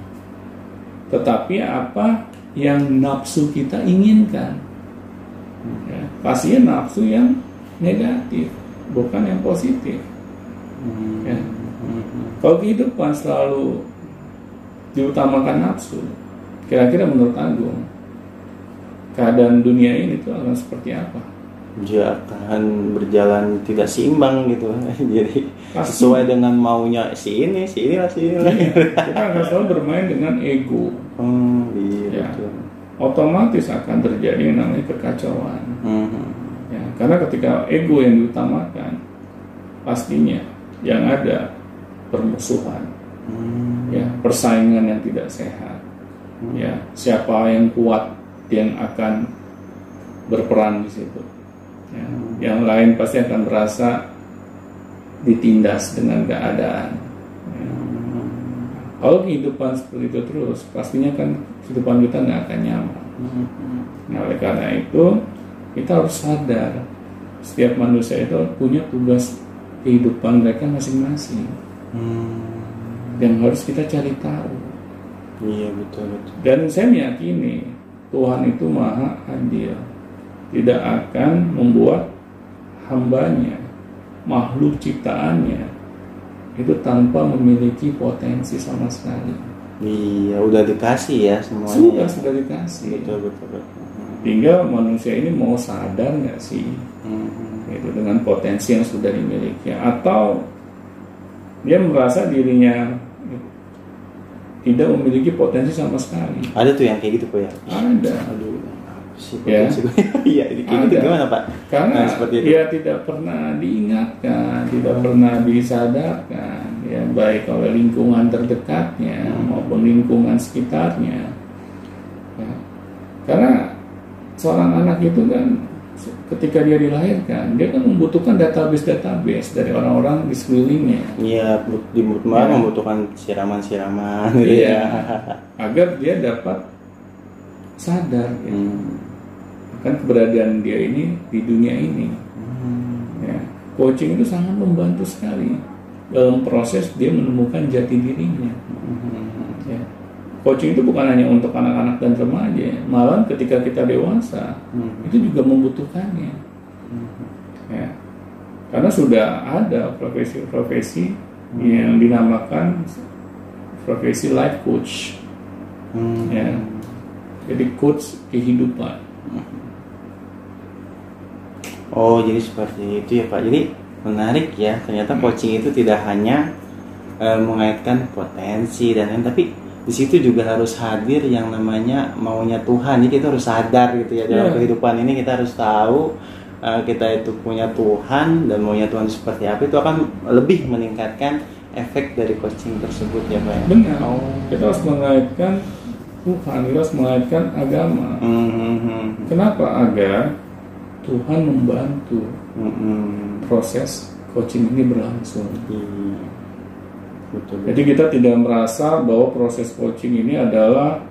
Tetapi apa yang nafsu kita inginkan? Ya, pastinya nafsu yang negatif bukan yang positif. Ya. kalau kehidupan selalu diutamakan nafsu kira-kira menurut Agung keadaan dunia ini tuh akan seperti apa Dia akan berjalan tidak seimbang gitu. jadi Pasti. sesuai dengan maunya si ini, si ini lah, si ini lah. Iya, kita akan selalu bermain dengan ego Hmm, iya Ya. betul. otomatis akan terjadi yang namanya kekacauan Hmm. ya karena ketika ego yang diutamakan pastinya yang ada permusuhan Hmm. ya persaingan yang tidak sehat ya siapa yang kuat yang akan berperan di situ ya. yang lain pasti akan merasa ditindas dengan keadaan ya. kalau kehidupan seperti itu terus pastinya kan kehidupan kita nggak akan nyaman Nah, oleh karena itu kita harus sadar setiap manusia itu punya tugas kehidupan mereka masing-masing Hmm. yang harus kita cari tahu. Iya betul betul. Dan saya meyakini Tuhan itu maha adil, tidak akan membuat hambanya, makhluk ciptaannya itu tanpa memiliki potensi sama sekali. Iya udah dikasih ya semuanya. Sudah ya. sudah dikasih. Betul betul betul. Tinggal manusia ini mau sadar nggak sih Hmm. gitu dengan potensi yang sudah dimiliki atau dia merasa dirinya tidak memiliki potensi sama sekali Ada tuh yang kayak gitu kok ya. ada Aduh, apa sih Ya. Iya, ini kayak gitu gimana Pak? karena Nah, seperti itu. dia tidak pernah diingatkan tidak pernah disadarkan ya baik oleh lingkungan terdekatnya Hmm. maupun lingkungan sekitarnya Ya. karena seorang anak itu kan ketika dia dilahirkan dia kan membutuhkan database-database dari orang-orang di sekelilingnya Iya, di Ya. membutuhkan siraman-siraman gitu Iya. ya. agar dia dapat sadar ya, Hmm. akan keberadaan dia ini di dunia ini Hmm. ya. coaching itu sangat membantu sekali dalam proses dia menemukan jati dirinya Hmm. ya. coaching itu bukan hanya untuk anak-anak dan remaja malah ketika kita dewasa Hmm. itu juga membutuhkannya ya karena sudah ada profesi-profesi yang dinamakan profesi life coach Hmm. ya jadi coach kehidupan Oh, jadi seperti itu ya Pak. Jadi menarik ya. Ternyata coaching itu tidak hanya eh, mengaitkan potensi dan lain, tapi di situ juga harus hadir yang namanya maunya Tuhan. Jadi kita harus sadar gitu ya dalam Iya. kehidupan ini kita harus tahu eh, kita itu punya Tuhan dan maunya Tuhan seperti apa itu akan lebih meningkatkan efek dari coaching tersebut ya Pak. ya? benar Oh. kita harus mengaitkan Tuhan harus mengaitkan agama Hmm, hmm, hmm. kenapa agar Tuhan membantu Hmm, hmm. proses coaching ini berlangsung Iya. Betul. jadi kita tidak merasa bahwa proses coaching ini adalah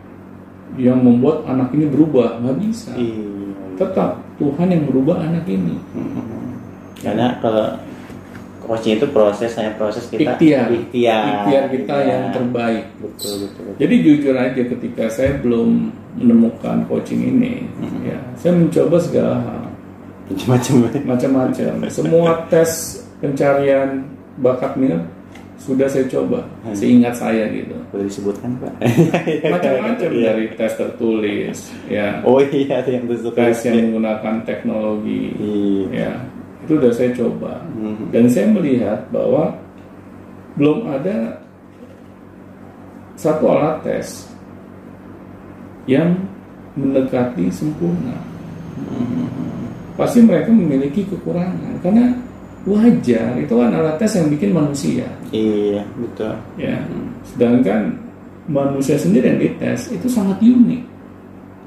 yang membuat anak ini berubah nggak bisa Iya. tetap Tuhan yang merubah anak ini Hmm. Karena kalau coaching itu proses, hanya proses kita ikhtiar ikhtiar, ikhtiar kita Iya. yang terbaik Betul betul. betul. Jadi jujur aja ketika saya belum menemukan coaching ini, Hmm. ya saya mencoba segala hal, Macam-macam. macam-macam. Semua tes pencarian bakat minat sudah saya coba, Hmm. seingat saya gitu. Boleh disebutkan pak? Macam-macam Iya. dari tes tertulis, ya, Oh iya yang tertulis. tes yang menggunakan teknologi, Iya. ya, itu udah saya coba. Hmm. Dan saya melihat bahwa belum ada satu alat tes yang mendekati sempurna. Pasti mereka memiliki kekurangan karena wajar itu kan alat tes yang bikin manusia iya betul ya sedangkan manusia sendiri yang dites itu sangat unik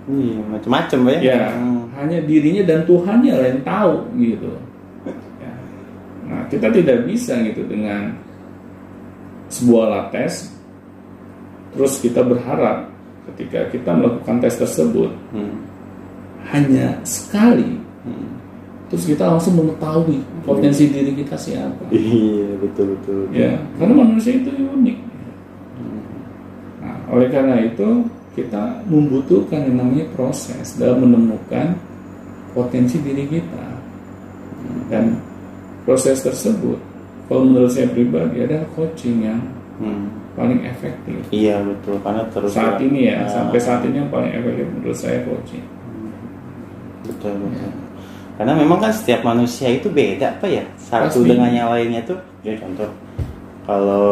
iya macam-macam ya ya Hmm. hanya dirinya dan Tuhannya yang tahu gitu kita tidak bisa gitu dengan sebuah alat tes terus kita berharap ketika kita melakukan tes tersebut Hmm. hanya sekali. Hmm. terus kita langsung mengetahui potensi diri kita siapa. Iya betul betul. Ya karena manusia itu unik. Nah, oleh karena itu kita membutuhkan yang namanya proses dalam menemukan potensi diri kita. Dan proses tersebut kalau menurut saya pribadi adalah coaching yang Hmm. paling efektif. Iya betul. Karena terus saat ini ya Ah, sampai saat ini yang paling efektif menurut saya coaching. Betul betul. Karena memang kan setiap manusia itu beda apa ya? Satu Pasti. dengan yang lainnya tuh ya contoh kalau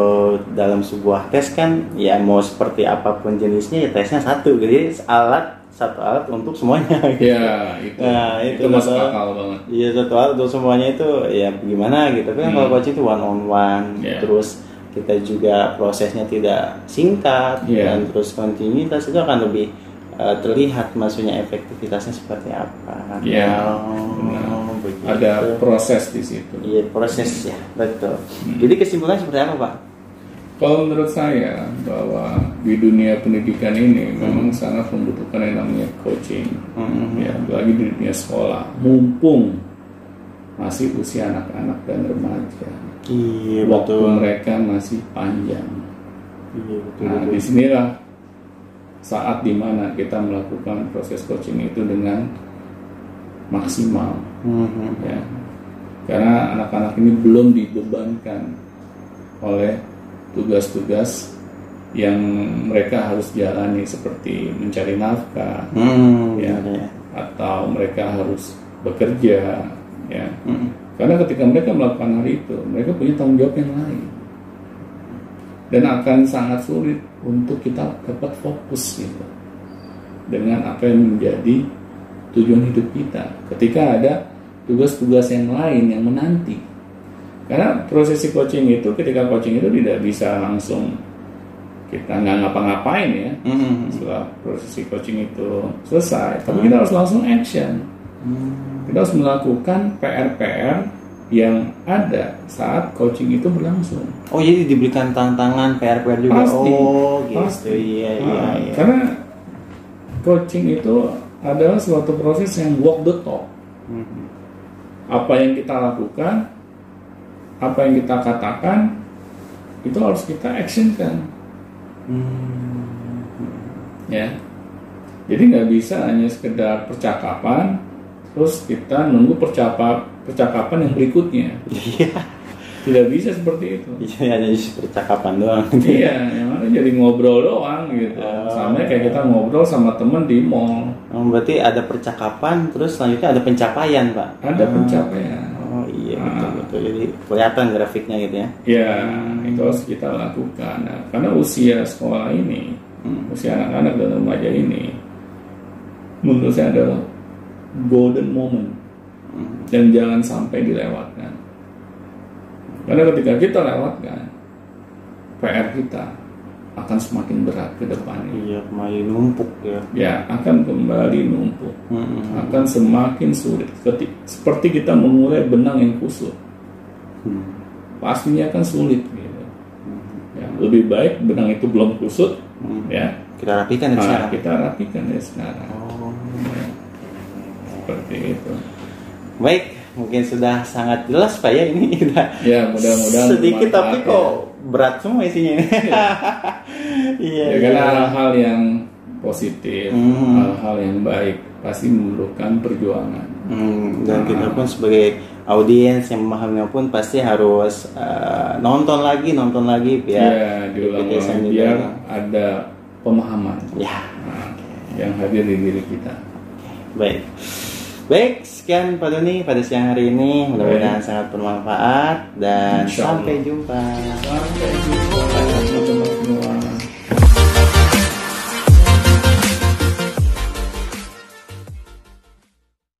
dalam sebuah tes kan ya mau seperti apa pun jenisnya ya tesnya satu. Jadi alat satu alat untuk semuanya ya itu Nah, itu, itu masuk akal banget Iya satu alat untuk semuanya itu ya gimana gitu. Tapi kan Hmm. kalau coaching itu one on one, Yeah. terus kita juga prosesnya tidak singkat Yeah. dan terus kontinuitas itu akan lebih uh, terlihat maksudnya efektivitasnya seperti apa. Iya, Oh, begitu. ada proses di situ Iya proses ya betul. Hmm. Jadi kesimpulannya seperti apa pak? Kalau menurut saya bahwa di dunia pendidikan ini memang sangat membutuhkan yang namanya coaching, Hmm. ya apalagi di dunia sekolah, mumpung masih usia anak-anak dan remaja, Iya waktu betul. mereka masih panjang. Iya betul. Nah, betul. di sinilah saat di mana kita melakukan proses coaching itu dengan maksimal, Mhm. ya, karena anak-anak ini belum dibebankan oleh tugas-tugas yang mereka harus jalani seperti mencari nafkah Hmm, Ya. atau mereka harus bekerja ya Hmm. karena ketika mereka melakukan hal itu mereka punya tanggung jawab yang lain dan akan sangat sulit untuk kita dapat fokus gitu dengan apa yang menjadi tujuan hidup kita ketika ada tugas-tugas yang lain yang menanti karena prosesi coaching itu ketika coaching itu tidak bisa langsung kita nggak ngapa-ngapain ya Hmm. setelah prosesi coaching itu selesai tapi kita harus langsung action kita harus melakukan PR-PR yang ada saat coaching itu berlangsung Oh jadi diberikan tantangan PR-PR juga. Pasti. Oh gitu. Pasti. Iya iya Nah, iya. karena coaching itu adalah suatu proses yang walk the talk Mhm. apa yang kita lakukan apa yang kita katakan itu harus kita actionkan Hmm. ya jadi nggak bisa hanya sekedar percakapan terus kita nunggu percakapan percakapan yang berikutnya Iya. tidak bisa seperti itu Iya hanya percakapan doang. iya yang jadi ngobrol doang gitu Oh. sama kayak kita ngobrol sama temen di mall Oh, berarti ada percakapan, terus selanjutnya ada pencapaian, Pak. ada Ah. pencapaian Oh iya Ah. betul betul. Jadi kelihatan grafiknya gitu ya. ya itu harus kita lakukan Nah, karena usia sekolah ini Hmm. usia anak-anak dan remaja ini menurut saya adalah golden moment Hmm. dan jangan sampai dilewatkan. Karena ketika kita lewatkan, PR kita akan semakin berat ke depannya. Iya kembali numpuk ya. Ya, akan kembali numpuk, Hmm. akan semakin sulit. Keti- Seperti kita mengurai benang yang kusut, Hmm. pastinya akan sulit. Gitu. Ya, lebih baik benang itu belum kusut, Hmm. ya. Kita rapikan Nah, sekarang. kita rapikan dari sekarang. Oh. Ya. Seperti itu. Baik, mungkin sudah sangat jelas Pak ya ini udah Ya, mudah-mudahan sedikit tapi kok ya. Berat semua isinya ini. Iya. Ya, iya. karena hal-hal yang positif, Hmm. hal-hal yang baik pasti memerlukan perjuangan. Hmm, dan Nah. kita pun sebagai audiens yang memahaminya pun pasti harus eh, nonton lagi, nonton lagi biar diulang-ulang Biasanya biar juga. ada pemahaman ya nah, yang hadir di diri kita. baik. Baik, sekian Pak Doni pada siang hari ini. Mudah-mudahan sangat bermanfaat dan sampai jumpa. Sampai jumpa.